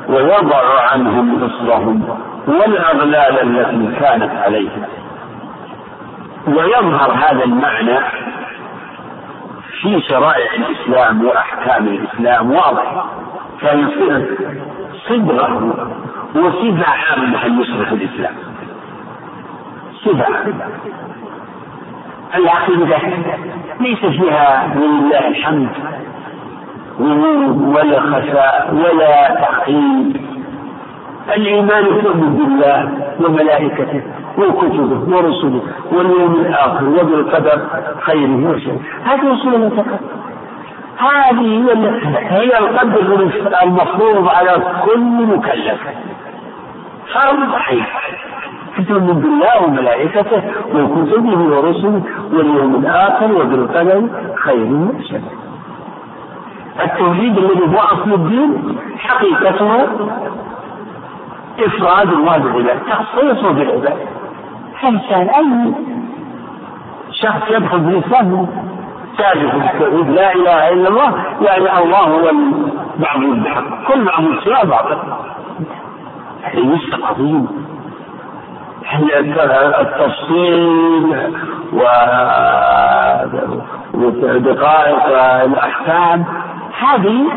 ويضع عنهم إصرهم والأغلال التي كانت عليهم. ويظهر هذا المعنى في شرائع الإسلام وأحكام الإسلام واضح. فيصير صبغة وصفة عامة أن يصرف الإسلام. صفة العقيدة ليس فيها ولله الحمد غموض ولا خفاء ولا تعقيد الإيمان تؤمن بالله وملائكته. وكتبه ورسله واليوم الآخر وبالقدر خيره وشره هذه أصول فقط هذه هي القدر المفروض على كل مكلف. فرض عين تؤمن بالله وملائكته وكتبه ورسله واليوم الآخر وبالقدر خيره وشره التوحيد الذي هو أصل الدين حقيقته إفراد الله بالعباد تخصيصه بالعباد. فإنسان أي شخص يدخل في الإسلام ثابت التوحيد لا إله إلا الله يعني الله هو المعبود بحق كل معبود سوى باطل هذا مسك عظيم التفصيل ودقائق الأحكام؟ هذه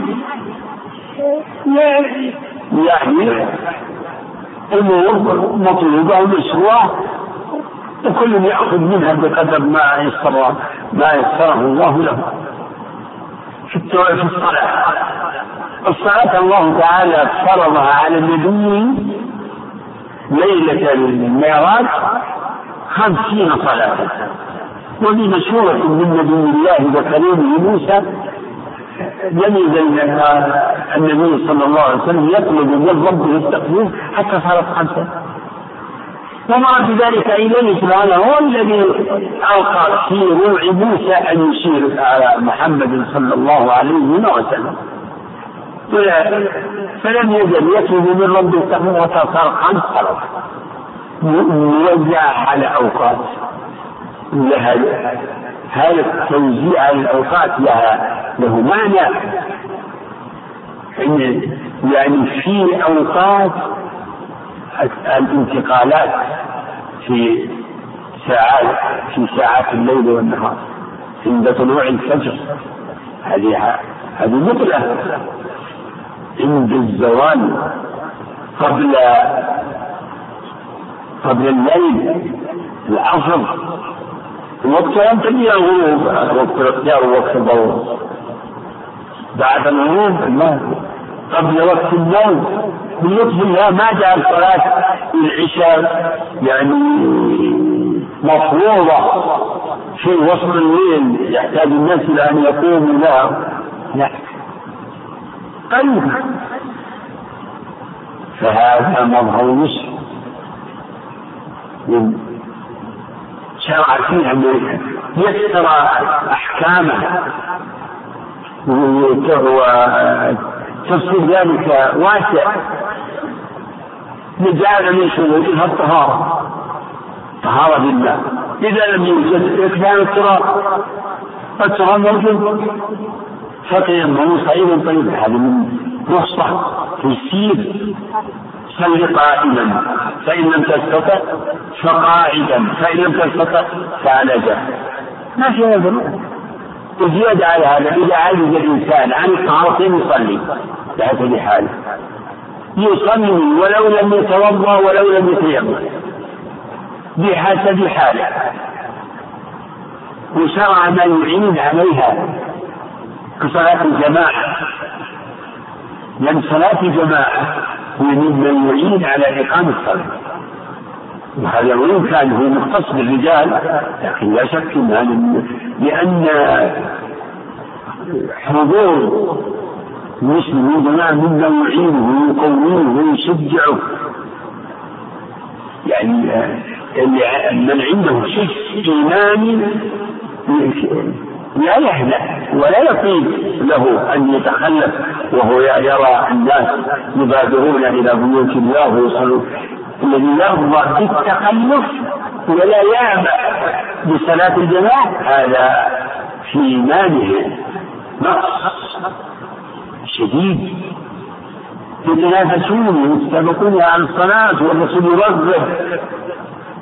يعني أمور مطلوبة ومشروعة. وكل يأخذ منها بقدر ما يسر ما يسره الله له. في الصلاة. الصلاة الله تعالى فرضها على النبي ليلة المعراج خمسين صلاة. وفي مشهورة من نبي الله وكريمه موسى لم يزل النبي صلى الله عليه وسلم يطلب من ربه التقدير حتى صارت خمسة. ومع ذلك إليه سبحانه هو الذي ألقى في روع موسى أن يشير على محمد صلى الله عليه وسلم. فلم يزل يطلب من ربه صار خمس صلوات موزع على أوقات. لها هذا التوزيع على الأوقات لها له معنى؟ يعني في أوقات الانتقالات في ساعات في ساعات الليل والنهار عند طلوع الفجر. هذه هذه مثلة عند الزوال قبل قبل الليل العصر. وقت أن تجي الغروب وقت الاختيار ووقت الضوء بعد الغروب قبل وقت النوم بلطف الله ما جعل صلاة العشاء يعني مفروضة في وسط الليل يحتاج الناس إلى أن يقوموا لها. لا. قريبا فهذا مظهر من شرع فيها يسر أحكامه وتفسير ذلك واسع. جعل من شروطها الطهارة. طهارة بالله إذا لم يوجد إكمال التراب التراب موجود. فتيمموا صعيدا طيبا هذا من رخصة تيسير صل قائما. فإن لم تستطع فقاعدا. فإن لم تستطع فعلى ما في هذا. وزيادة على هذا إذا عجز الإنسان عن الطهارتين يصلي. بحسب حاله يصلي ولو لم يتوضأ ولو لم يتيمم بحسب حاله. وشرع ما يعين عليها. كصلاة الجماعة. لأن صلاة الجماعة هو ممن يعين على إقامة الصلاة. وهذا وإن كان هو مختص بالرجال لكن لا شك أن لأن حضور المسلم جماعة ممن يعينه ويقويه ويشجعه يعني من عنده شيء إيماني لا يهنأ ولا يطيب له أن يتخلف وهو يرى الناس يبادرون إلى بيوت الله ويصلون. الذي يرضى بالتخلف ولا يعمى بصلاة الجماعة هذا في إيمانه نقص شديد. يتنافسون يتسابقون على الصلاة والرسول يرغب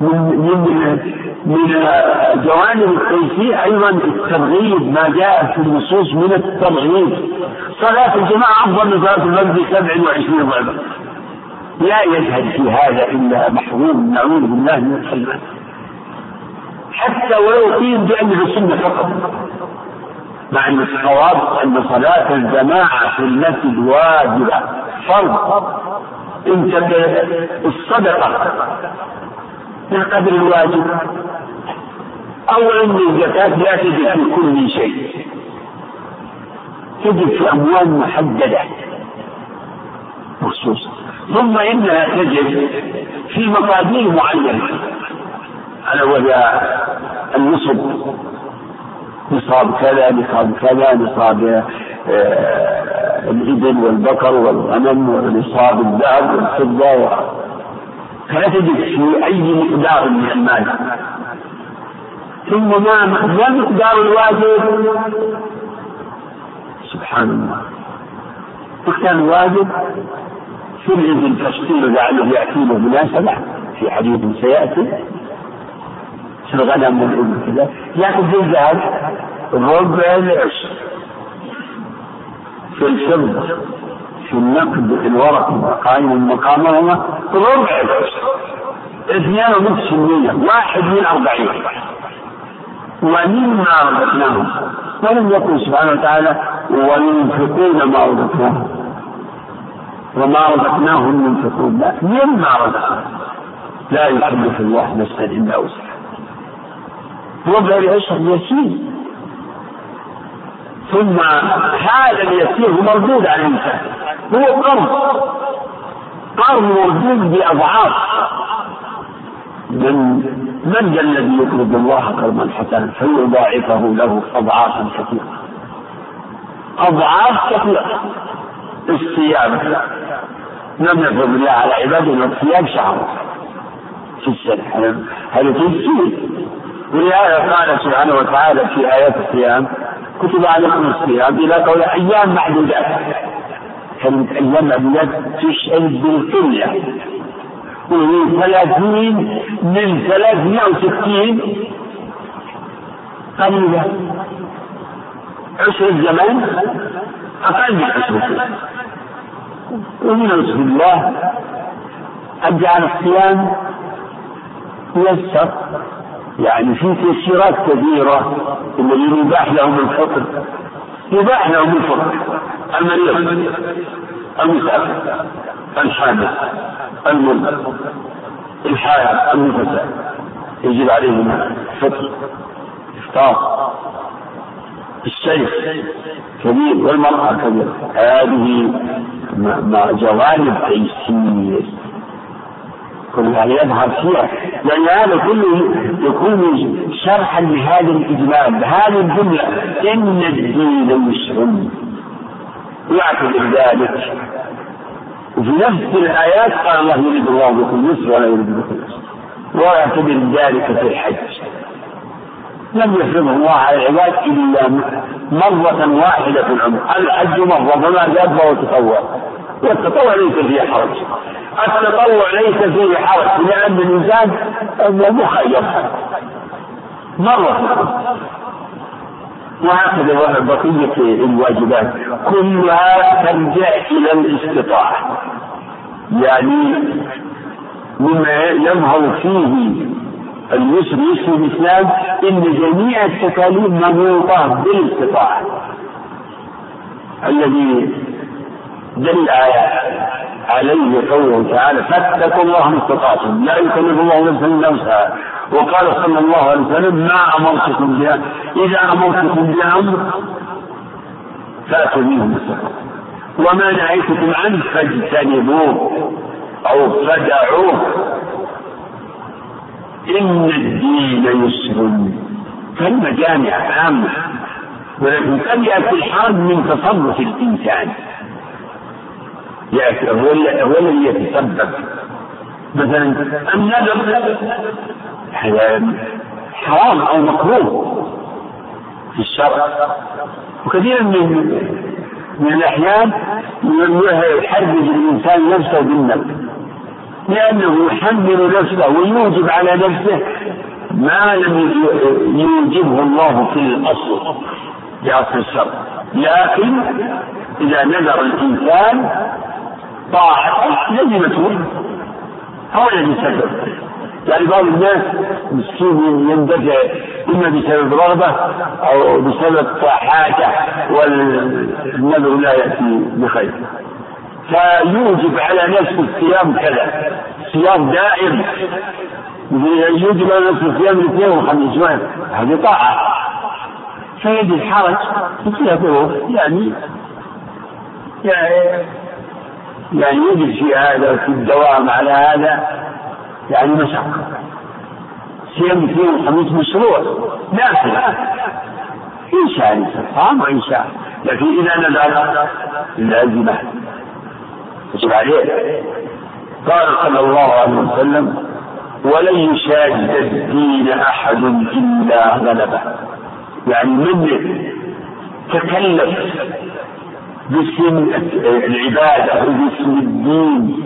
من من من جوانب التيسير أيضا الترغيب ما جاء في النصوص من الترغيب صلاة الجماعة أفضل من صلاة المغرب ب 27 ضعفا لا يشهد في هذا إلا محروم نعوذ بالله من الحلمان حتى ولو قيل بأنه سنة فقط. مع أن الصواب أن صلاة الجماعة في المسجد واجبة. فرض. انت الصدقة من قدر الواجب. أو أن الزكاة لا تجد في كل شيء. تجد في أموال محددة. مخصوصة ثم إنها تجد في مقادير معينة ألا وهي النصب. نصاب كذا نصاب كذا نصاب آه، الإبل والبقر والغنم ونصاب الذهب والفضة فلا تجد في أي مقدار من المال. ثم ما ما مقدار الواجب؟ سبحان الله. مقدار الواجب الإذن تفصيل لعله يأتي له مناسبة. في حديث سيأتي. في الغنم والإبل كذا؟ لكن في الذهب ربع العشر في الفضة في النقد. الورق. قائم مقامهما ربع العشر اثنان ونصف المية واحد من أربعين. ومما رزقناهم. ولم يقل سبحانه وتعالى وينفقون ما رزقناهم. وما رزقناهم ينفقون لا مما رزقناهم لا يكلف الله نفسا إلا وسعها. وضع العشر يسير. ثم هذا اليسير مردود على الإنسان. هو قرض قرض مردود بأضعاف. من من ذا الذي يقرض الله قرضا حسنا؟ فيضاعفه له اضعافا كثيرة. أضعاف كثيرة. الصيام. لم يفرض الله على عباده الصيام شهر في السنة. هذا تيسير ولهذا قال سبحانه وتعالى في آيات الصيام كتب عليكم الصيام إلى قول أيام معدودات. كلمة أيام معدودات تشعر بالقلة. ومن ثلاثين من ثلاثمائة وستين قليلة عشر الزمان أقل من عشر الزمان ومن رسول الله أن جعل الصيام يسر يعني في تيسيرات كثيرة الذين يباح لهم الفطر. يباح لهم الفطر. المريض المسافر الحامل المرضى الحائض النفساء يجب عليهم الفطر إفطار الشيخ كبير والمرأة كبيرة. هذه جوانب تيسير كلها يظهر فيها لأن هذا كله يكون شرحا لهذا الإجمال هذه الجملة. إن الدين يسر يعتبر ذلك وفي نفس الآيات قال الله يريد الله بكم اليسر ولا يريد بكم اليسر ويعتبر ذلك في الحج. لم يفرضه الله على العباد إلا مرة واحدة في العمر. الحج مرة فما زاد فهو تطوع. والتطوع ليس فيه حرج. التطوع ليس فيه حرج لأن الإنسان مخير. مرة. وهكذا بقية الواجبات. كلها ترجع إلى الاستطاعة. يعني مما يظهر فيه اليسر يسر الإسلام إن جميع التكاليف منوطة بالاستطاعة الذي دل عليه قوله تعالى فاتقوا الله ما استطعتم. لا يكلف الله نفسا إلا وسعها. وقال صلى الله عليه وسلم ما أمرتكم بها. إذا أمرتكم بأمر فأتوا منه ما وما نهيتكم عنه فاجتنبوه أو فدعوه. إن الدين يسر. كلمه جامعه عامه ولكن قد يأتي الحرب من تصرف الإنسان؟ يأتي هو الذي يتسبب. مثلا النذر حرام أو مكروه في الشرع؟ وكثير من من الأحيان يحرج الإنسان نفسه بالنذر لأنه يحمل نفسه ويوجب على نفسه ما لم يوجبه الله في الأصل في أصل الشرع. لكن إذا نذر الإنسان طاعة لزمته هو الذي سبب. يعني بعض الناس مسكين يندفع إما بسبب رغبة أو بسبب حاجة والنذر لا يأتي بخير. فيوجب على نفسه الصيام كذا. صيام دائم. يوجب على نفسه الصيام الاثنين والخميس. هذه طاعة. فيجد الحرج. ظروف يعني يعني يعني يجد في هذا في الدوام على هذا. يعني مشقة. صيام الاثنين والخميس مشروع. نافلة إن شاء الإنسان وإن شاء لكن إذا نزل لازمة يجب عليه. قال صلى الله عليه وسلم ولن يشاد الدين أحد إلا غلبه. يعني من تكلف باسم العبادة وباسم الدين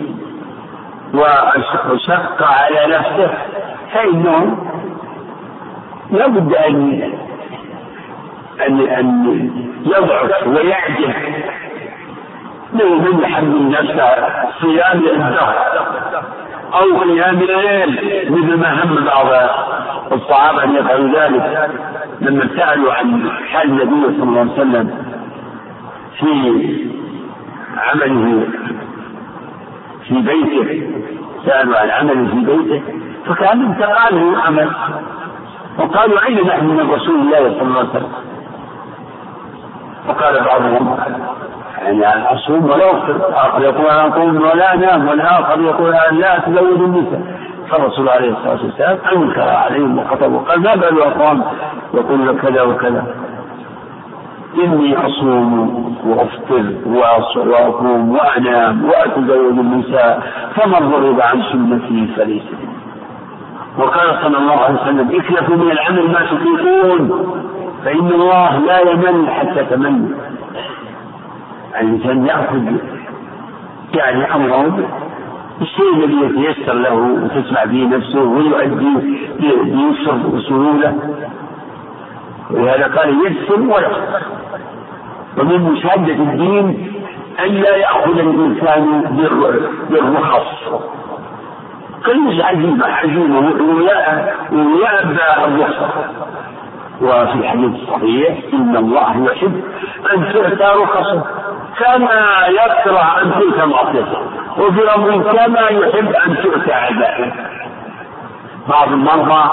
وشق على نفسه فإنه لابد أن أن أن يضعف ويعجز من يحمل نفسه صيام الدهر أو قيام الليل مثل ما هم بعض الصحابة أن يفعلوا ذلك لما سألوا عن حال النبي صلى الله عليه وسلم في عمله في بيته سألوا عن عمل في بيته فكان انتقاله عمل. وقالوا أين نحن من رسول الله صلى الله عليه وسلم؟ فقال بعضهم يعني أصوم ولا أفطر آخر يقول أنا أقوم ولا أنام والآخر يقول أنا لا أتزوج النساء. فالرسول عليه الصلاة والسلام أنكر عليهم وخطب وقال ما بال أقوام؟ يقول كذا وكذا. إني أصوم وأفطر وأقوم وأنام وأتزوج النساء فمن رغب عن سنتي فليس وقال صلى الله عليه وسلم اكلفوا من العمل ما تطيقون فإن الله لا يمل حتى تمل الإنسان يأخذ يعني أمره الشيء الذي يتيسر له وتسمع به نفسه ويؤدي بيسر وسهولة ولهذا قال يسر ويسر ومن مشاهدة الدين أن لا يأخذ الإنسان بالرخص. كل عزيمة عزيمة ويأبى الرخصة وفي الحديث الصحيح إن الله يحب أن تؤتى رخصه كما يكره أن تؤتى معصيته وفي أمر كما يحب أن تؤتى عباده. بعض المرضى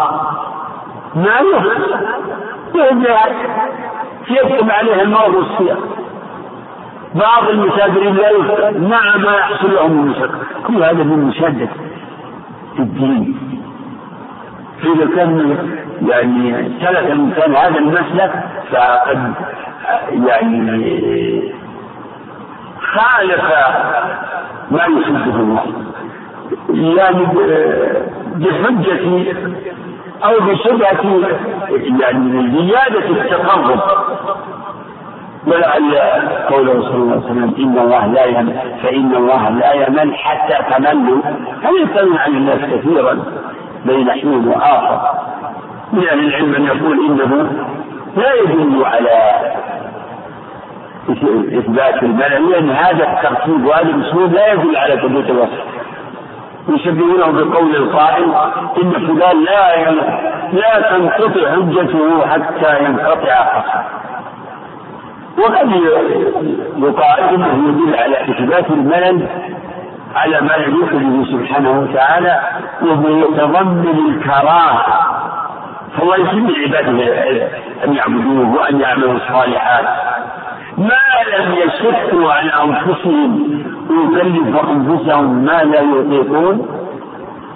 ما يحب يكتب عليه المرض والسياق بعض المسافرين لا يفتح مع ما يحصل لهم من مشقة كل هذا من مشادة الدين. فإذا كان يعني سلك الإنسان هذا المسلك فقد يعني خالف ما يحبه الله. يعني بحجة أو بشبهة يعني زيادة التقرب. ولعل قوله صلى الله عليه وسلم إن الله لا يمل فإن الله لا يمل حتى تملوا. هل يستغني عن الناس كثيرا؟ بين حين وآخر. من أهل العلم أن يقول إنه لا يدل على إثبات الملل لأن هذا الترتيب وهذا الأسلوب لا يدل على ثبوت الوصف. يشبهونه بقول القائل إن فلان لا لا تنقطع حجته حتى ينقطع حصره وقد يقال إنه يدل على إثبات الملل على ما يليق به سبحانه وتعالى وهو يتضمن الكراهه فالله يحب العباد أن يعبدوه وأن يعملوا الصالحات ما لم يشقوا عن أنفسهم ويكلفوا أنفسهم ما لا يطيقون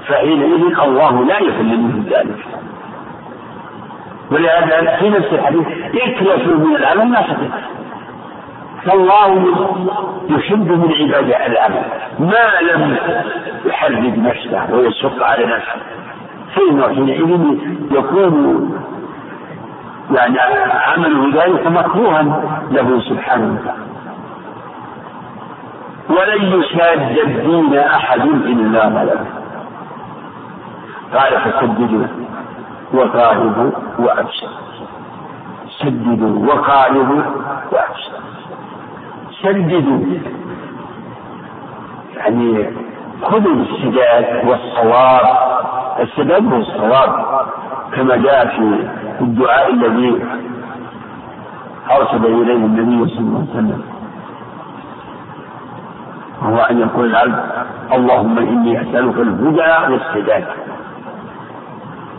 فحينئذ الله لا يحل منهم ذلك. ولهذا في نفس الحديث اكلفوا من العمل ما شئت فالله يحب من عباده العمل ما لم يحرج نفسه ويشق على نفسه. فإنه حينئذ يكون يعني عمله ذلك مكروها له سبحانه وتعالى. ولن يشاد الدين أحد إلا غلبه قال فسددوا وقاربوا وأبشروا سددوا وقاربوا وأبشروا سددوا يعني خذوا بالسداد والصواب. السداد هو الصواب كما جاء في الدعاء الذي أرشد إليه النبي صلى الله عليه وسلم. وهو أن يقول العبد اللهم إني أسألك الهدى والسداد.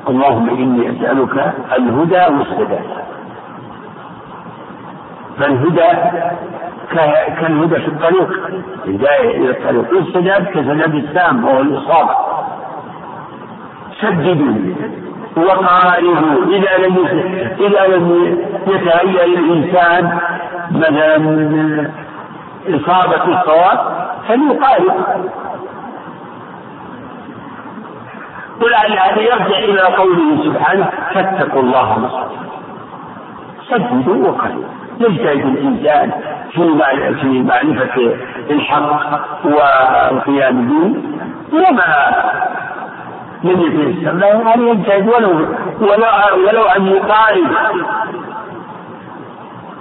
اللهم إني أسألك الهدى والسداد. فالهدى كالهدى في الطريق. الهداية إلى الطريق. والسداد كسداد السام وهو الإصابة. سددوا وقاربوا. إذا لم إذا لم يتهيأ الإنسان مثلا من إصابة الصواب فليقارب. ولعل هذا يرجع إلى قوله سبحانه فاتقوا الله ما سددوا وقاربوا. يجتهد الإنسان في معرفة الحق والقيام به. وما لم يتيسر له أن يجتهد ولو ولو ولو أن يقارب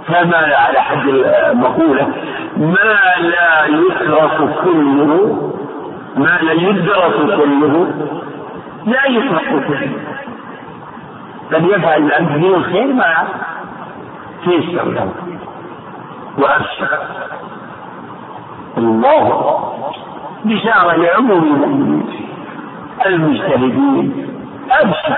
كما على حد المقولة. ما لا يترك كله ما لا يدرك كله. لا يترك كله بل يفعل العبد من الخير ما تيسر له وأبشر الله بشارة لعموم المجتهدين. أبشر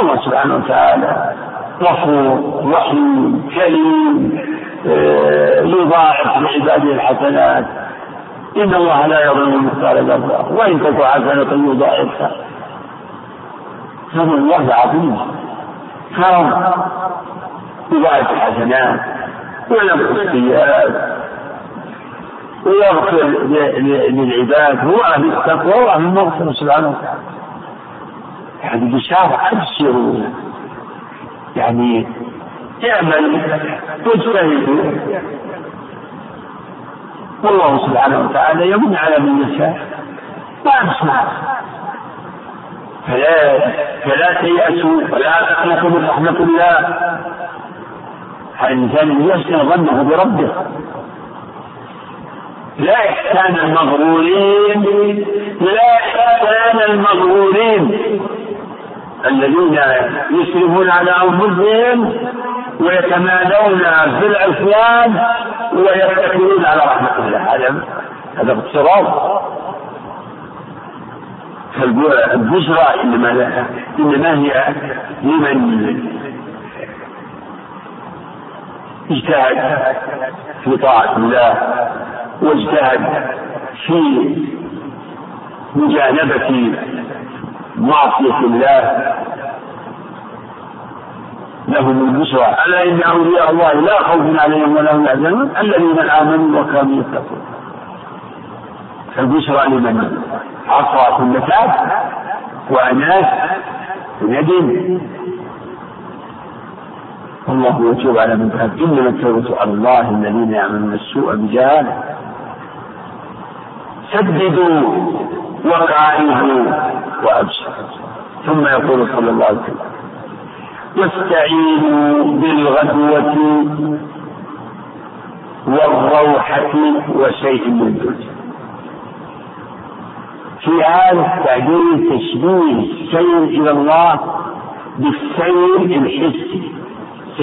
الله سبحانه وتعالى غفور رحيم كريم آه، يضاعف لعباده الحسنات. إن الله لا يظلم مثقال ذرة وإن تك حسنة يضاعفها. فضل الله عظيم. كرم يضاعف الحسنات ويمحو السيئات ويغفر للعباد هو أهل التقوى وأهل المغفرة سبحانه وتعالى. يعني بشارة أبشروا. يعني اعمل واجتهدوا. والله سبحانه وتعالى يمن على من يشاء وأبشر. فلا فلا تيأسوا ولا تقنطوا من رحمة الله. الإنسان يحسن ظنه بربه. لا إحسان المغرورين لا إحسان المغرورين. الذين يسرفون على أنفسهم ويتمادون في العصيان ويتكلون على رحمة الله. هذا هذا اقتراض. فالبشرى انما إنما هي لمن اجتهد في طاعة الله واجتهد في مجانبة معصية الله. لهم البشرى ألا إن أولياء الله لا خوف عليهم ولا هم يحزنون؟ الذين آمنوا وكانوا يتقون. فالبشرى لمن؟ عصى كل تاب وأناس وندم والله يتوب على من تاب إنما التوبة على الله الذين يعملون السوء بجهالة. سددوا وقاربوا وأبشروا ثم يقول صلى الله عليه وسلم واستعينوا بالغدوة والروحة وشيء من الدنيا. في هذا تعبير تشبيه السير إلى الله بالسير الحسي.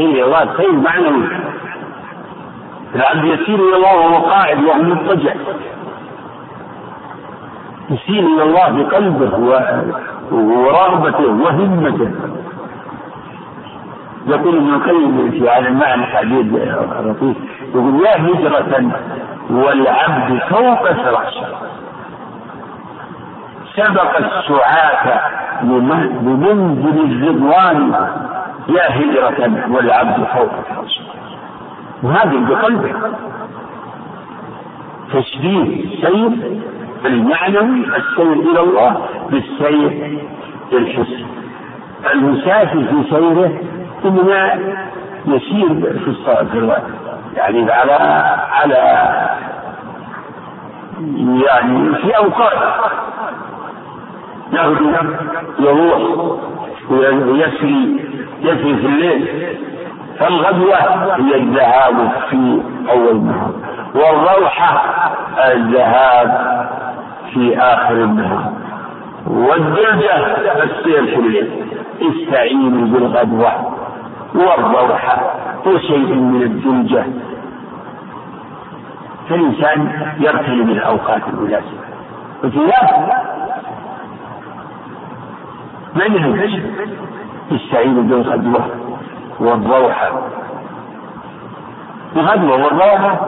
إلى الله سير معنوي العبد يسير إلى الله وهو قاعد وهو مضطجع يسير إلى الله بقلبه ورغبته وهمته. يقول ابن القيم في هذا المعنى تعبير لطيف يقول يا هجرة والعبد فوق سرعشة سبق السعاة بمنزل الرضوان. يا هجرة والعبد فوق سرعشة وهذا بقلبه. تشبيه السير المعنوي السير إلى الله بالسير الحسي المسافر في سيره إنما يسير في الصلاة يعني على على يعني في أوقات يغدو يروح ويسري يسري في الليل. فالغدوة هي الذهاب في أول النهار والروحة الذهاب في آخر النهار. والدرجة السير في الليل. استعينوا بالغدوة والروحة وشيء من الدلجة فالإنسان يغتنم الأوقات المناسبة. وثياب منهج يستعين بالغدوة والروحة. الغدوة والروحة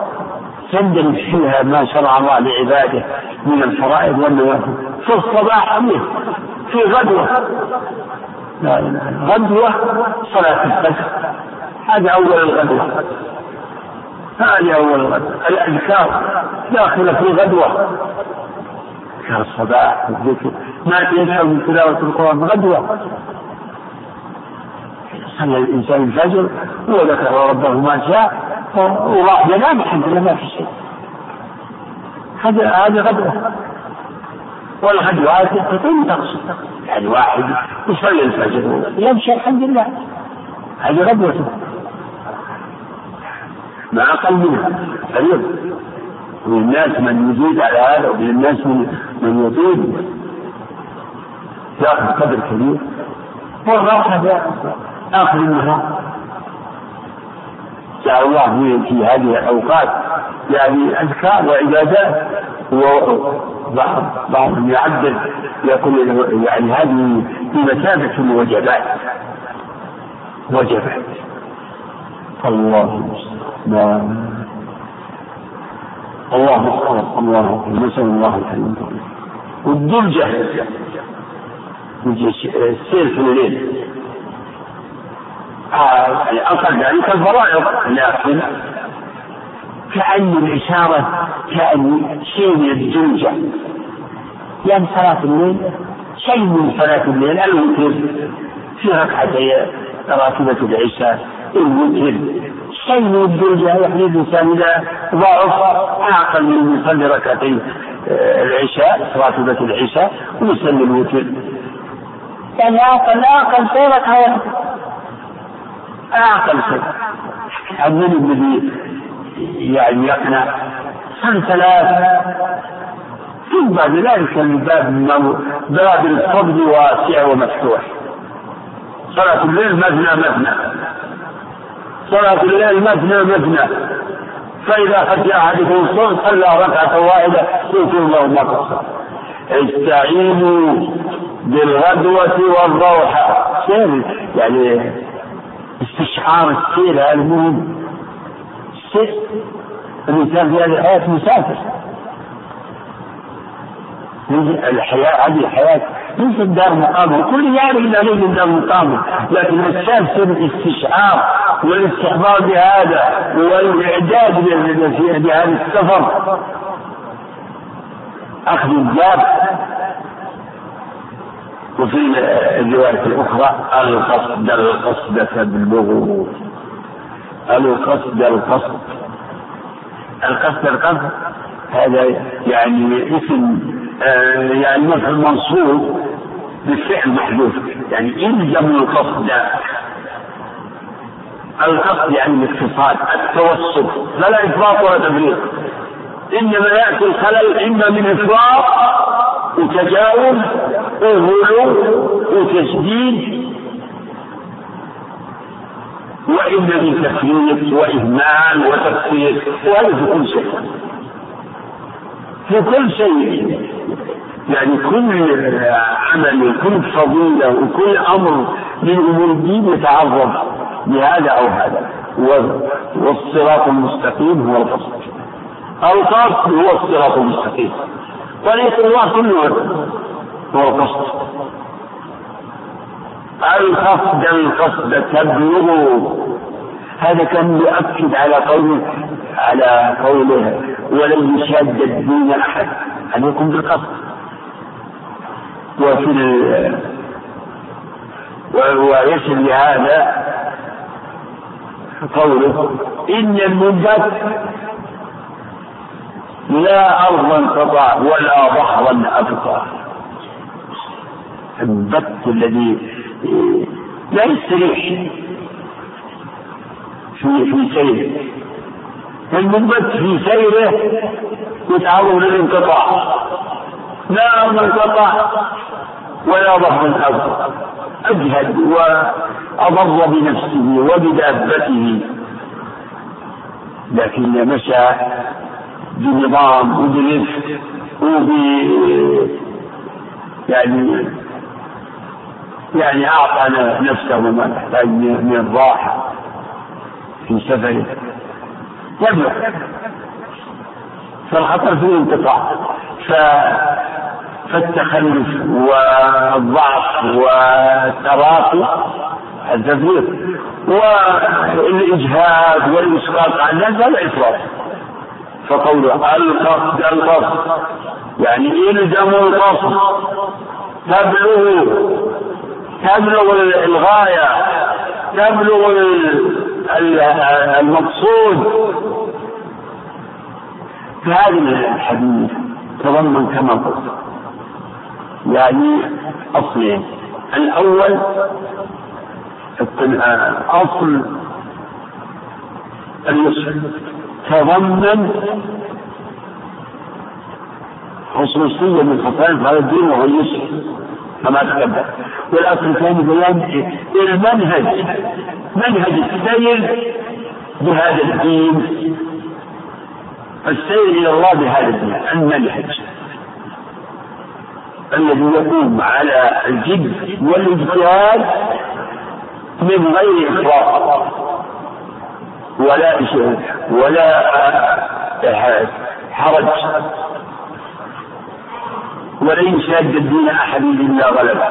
تندمج فيها ما شرع الله لعباده من الفرائض والنوافل في الصباح في غدوة. لا غدوة صلاة الفجر. هذا أول الغدوة. هذه أول الغدوة. الأذكار داخلة في غدوة. أذكار الصباح والذكر ما تنسى من تلاوة القرآن. غدوة. صلى الإنسان الفجر وذكر ربه ما شاء وراح ينام الحمد لله ما في شيء. هذا هذه غدوة. والغدوات تتم تقصد يعني واحد يصلي الفجر يمشي الحمد لله. هذه غدوته ما أقل منها فريضة ومن الناس من يزيد على هذا ومن الناس من من يطيل يأخذ قدر كبير. والراحة في آخر النهار جعل الله في هذه الأوقات يعني أذكار وعبادات وبعض بعضهم يعدل يقول يعني هذه بمثابة الوجبات وجبات. الله المستعان. الله أكبر الله نسأل الله الحلم والدرجة. السير في الليل. أقل ذلك الفرائض لكن كأن الإشارة كأن شيء من الدرجة يعني صلاة الليل شيء من صلاة الليل الوتر. في ركعتي راتبة العشاء الوتر. شيء من الدرجة يعني الإنسان إذا ضعف أعقل من يصلي ركعتين آه، العشاء راتبة العشاء ويصلي الوتر. يعني أعقل أعقل شيء ركعة أعقل شيء. من الذي يعني يقنع. صل ثلاث. ثم بعد ذلك الباب باب الفضل واسع ومفتوح. صلاة الليل مثنى مثنى صلاة الليل مثنى مثنى فإذا خشي أحدكم الصوم صلى ركعة واحدة يغفر الله ما استعينوا بالغدوة والروحة يعني استشعار السير هذا مهم السير الإنسان في هذه الحياة مسافر. الحياة هذه الحياة ليست دار مقامة كل يعرف ان ليس دار مقامة لكن الإنسان سر الاستشعار والاستحضار بهذا والإعداد بهذا السفر. أخذ الجاب وفي الرواية الأخرى القصد القصد تبلغه القصد القصد. القصد القصد. هذا يعني اسم آه، يعني مفعول منصوب بالفعل محذوف. يعني الزم القصد. القصد يعني الاتصال التوسط فلا إفراط ولا تفريط. إنما يأتي الخلل إما من إفراط وتجاوز وغلو وتشديد واما من تفريط وإهمال وتقصير وهذا في كل شيء. في كل شيء. يعني كل عمل وكل فضيلة وكل أمر من أمور الدين يتعرض لهذا أو هذا. والصراط المستقيم هو القصد القصد هو الصراط المستقيم. طريق الله كله. هو القصد القصد القصد تبلغ هذا كان يؤكد على قوله على قوله ولن يشاد الدين أحد أن يكون بالقصد وفي ويصل لهذا قوله إن المنبت لا أرضا قطع ولا بحرا أبقى. البت الذي لا يستريح. في في سيره المنبت في سيره يتعرض للانقطاع لا أرضا قطع ولا ظهر أبقى أجهد وأضر بنفسه وبدابته. لكن مشى بنظام وبرفق وب يعني يعني أعطى نفسه ما تحتاج من الراحة في سفره يبلغ. فالخطر في الانقطاع فالتخلف والضعف والتراخي التفريط والإجهاد والإسقاط على الناس هذا إفراط. فقوله القصد القصد يعني إلزموا القصد تبلغ تبلغ الغاية تبلغ المقصود. فهذا الحديث تضمن كما قلت. يعني أصلين. الأول أصل اليسر تضمن خصوصية من خصائص هذا الدين وهو اليسر كما تقدم والأصل الثاني بيان المنهج. منهج السير بهذا الدين. السير إلى الله بهذا الدين. المنهج. الذي يقوم على الجد والإجتهاد من غير إفراط ولا ولا حرج. ولن يشاد الدين أحد إلا غلبه.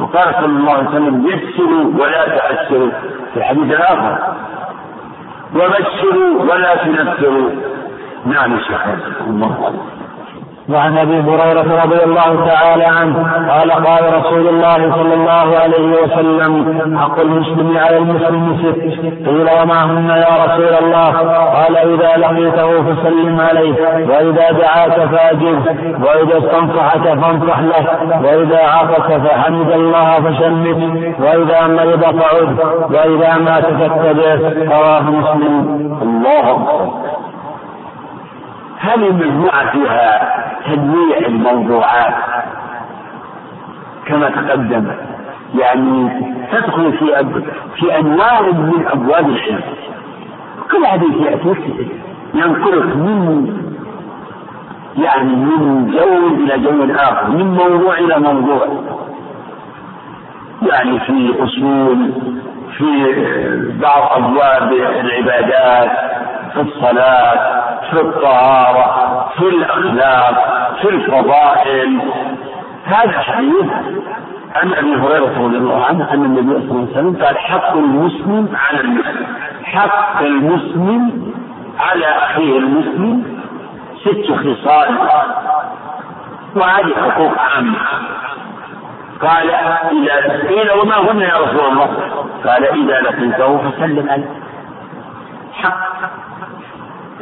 وقال صلى الله عليه وسلم يسروا ولا تأسروا في الحديث الآخر وبشروا ولا تنفروا. نعم يا شيخ الله. وعن أبي هريرة رضي الله تعالى عنه قال قال رسول الله صلى الله عليه وسلم حق المسلم على المسلم ست قيل وما هن يا رسول الله؟ قال إذا لقيته فسلم عليه وإذا دعاك فاجب وإذا استنصحك فانصح له وإذا عطس فحمد الله فشمت وإذا مرض فعد وإذا مات فاتبعه رواه مسلم. الله أكبر. هذه المجموعة فيها تنويع الموضوعات كما تقدم؟ يعني تدخل في في أنواع من أبواب العلم كل حديث ياتيك ينقلك من يعني من جو إلى جو آخر من موضوع إلى موضوع. يعني في أصول في بعض أبواب العبادات في الصلاة في الطهارة في الأخلاق في الفضائل. هذا حديث عن أبي هريرة رضي الله عنه أن النبي صلى الله عليه وسلم قال حق المسلم على المسلم حق المسلم على أخيه المسلم ست خصال. وهذه حقوق عامة. قال إذا قيل وما هن يا رسول الله؟ قال إذا لقيته فسلم عليه. حق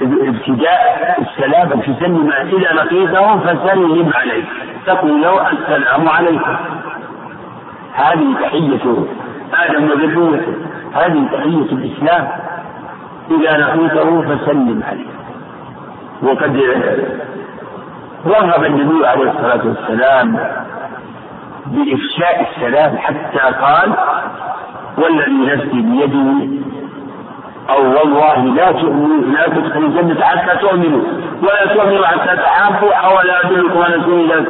ابتداء السلام تسلم إذا لقيته فسلم عليه تقول له السلام عليكم هذه تحية آدم وذريته. هذه تحية الإسلام. إذا لقيته فسلم عليه وقد رغب النبي عليه الصلاة والسلام بإفشاء السلام حتى قال والذي نفسي بيده أو والله لا تؤمنوا لا تدخلوا الجنة حتى تؤمنوا. ولا تؤمنوا حتى تحابوا أولا أدلكم على شيء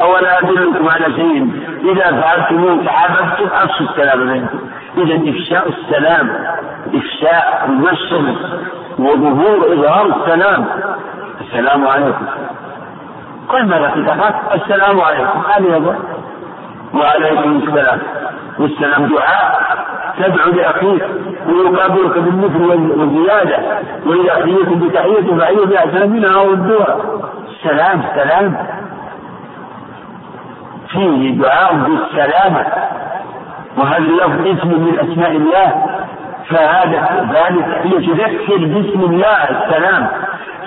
أولا أدلكم على شيء إذا فعلتموه تحاببتم أفشوا السلام بينكم إذا إفشاء السلام إفشاء النشر وظهور إظهار السلام. السلام عليكم. قل ماذا في السلام عليكم. هذه وعليكم السلام. والسلام دعاء تدعو لأخيك ويقابلك بالمثل والزيادة واذا حييتم بتحية فحيوا باحسن منها أو ردوها سلام. فيه دعاء بالسلامة. وهذا اللفظ اسم من أسماء الله. فهذا ذلك هي تذكر باسم الله السلام.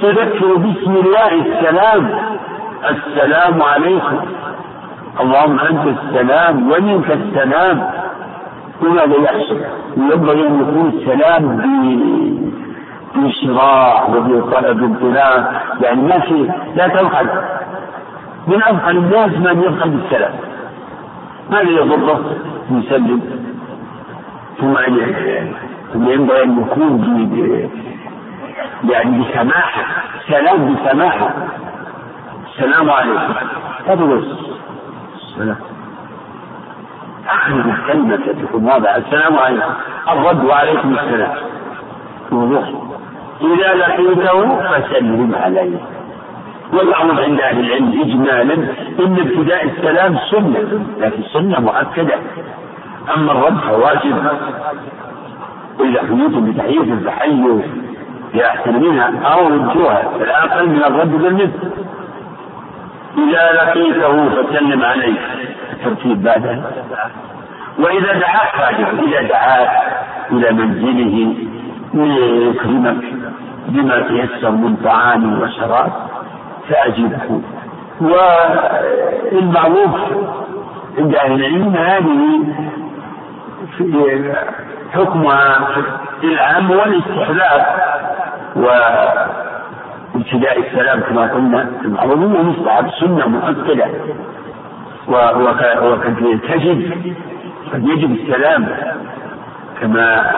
تذكر باسم الله السلام. السلام عليكم. اللهم أنت السلام ومنك السلام. لماذا يحصل؟ ينبغي أن يكون السلام بشراع وبطلب امتنان يعني ما في لا تبخل. من أبخل الناس من يبخل بالسلام. ماذا يضره؟ يسلم. ثم ثم ينبغي أن يكون يعني بسماحة. سلام بسماحة. السلام عليكم. هذا أخرج الكلمة تكون واضحة السلام عليكم. الرد وعليكم السلام. وضوح إذا لقيته فسلم عليه والأمر عند أهل العلم إجمالا إن ابتداء السلام سنة لكن سنة مؤكدة. أما الرد فواجب. وإذا حييتم بتحية فحيوا بأحسن منها أو ردوها الأقل من الرد بالمثل إذا لقيته فسلم عليه. الترتيب بعدها وإذا دعاك فاجر إذا دعاك إلى منزله ليكرمك بما تيسر من طعام وشراب فأجبه. والمعروف عند أهل العلم هذه حكمها العام والاستحباب وابتداء السلام كما قلنا المعروف مستحب سنة مؤكدة. وقد تجد قد يجب السلام كما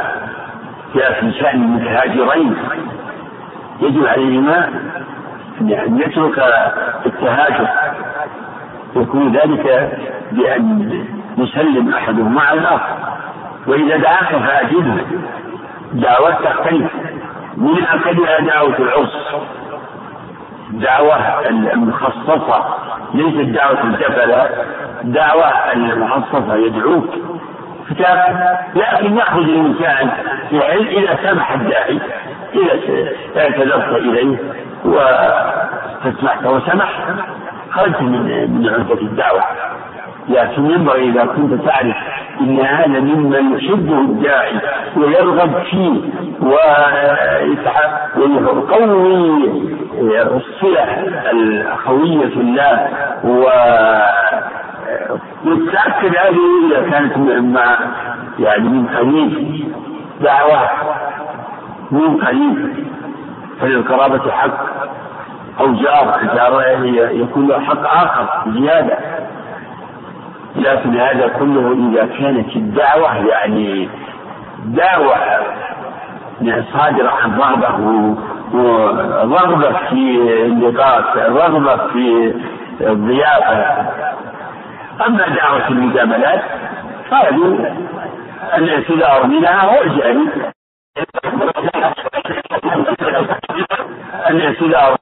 جاء في شأن المتهاجرين. يجب عليهما أن يترك التهاجم يكون ذلك بأن يسلم أحدهما على الآخر. وإذا دعاك فأجبه دعوة تختلف. من أكدها دعوة العرس. دعوة المخصصة ليست دعوة الجبلة دعوة المخصصة يدعوك. لكن يخرج الإنسان في علم إذا سمح الداعي إذا اعتذرت إليه واستسمحت وسمح خرجت من من عدة الدعوة. لكن ينبغي إذا كنت تعرف أن هذا ممن يحبه الداعي ويرغب فيه ويقوي الصلة الأخوية في الله و يتأكد هذه إذا كانت مع يعني من قريب دعوة من قريب فللقرابة حق أو جار جار يكون له حق آخر زيادة. لكن هذا كله إذا كانت الدعوة يعني دعوة صادرة عن رغبة ورغبة في اللقاء رغبة في الضيافة. أما دعوة المجاملات فهذه الاعتذار منها هو الجانب الاعتذار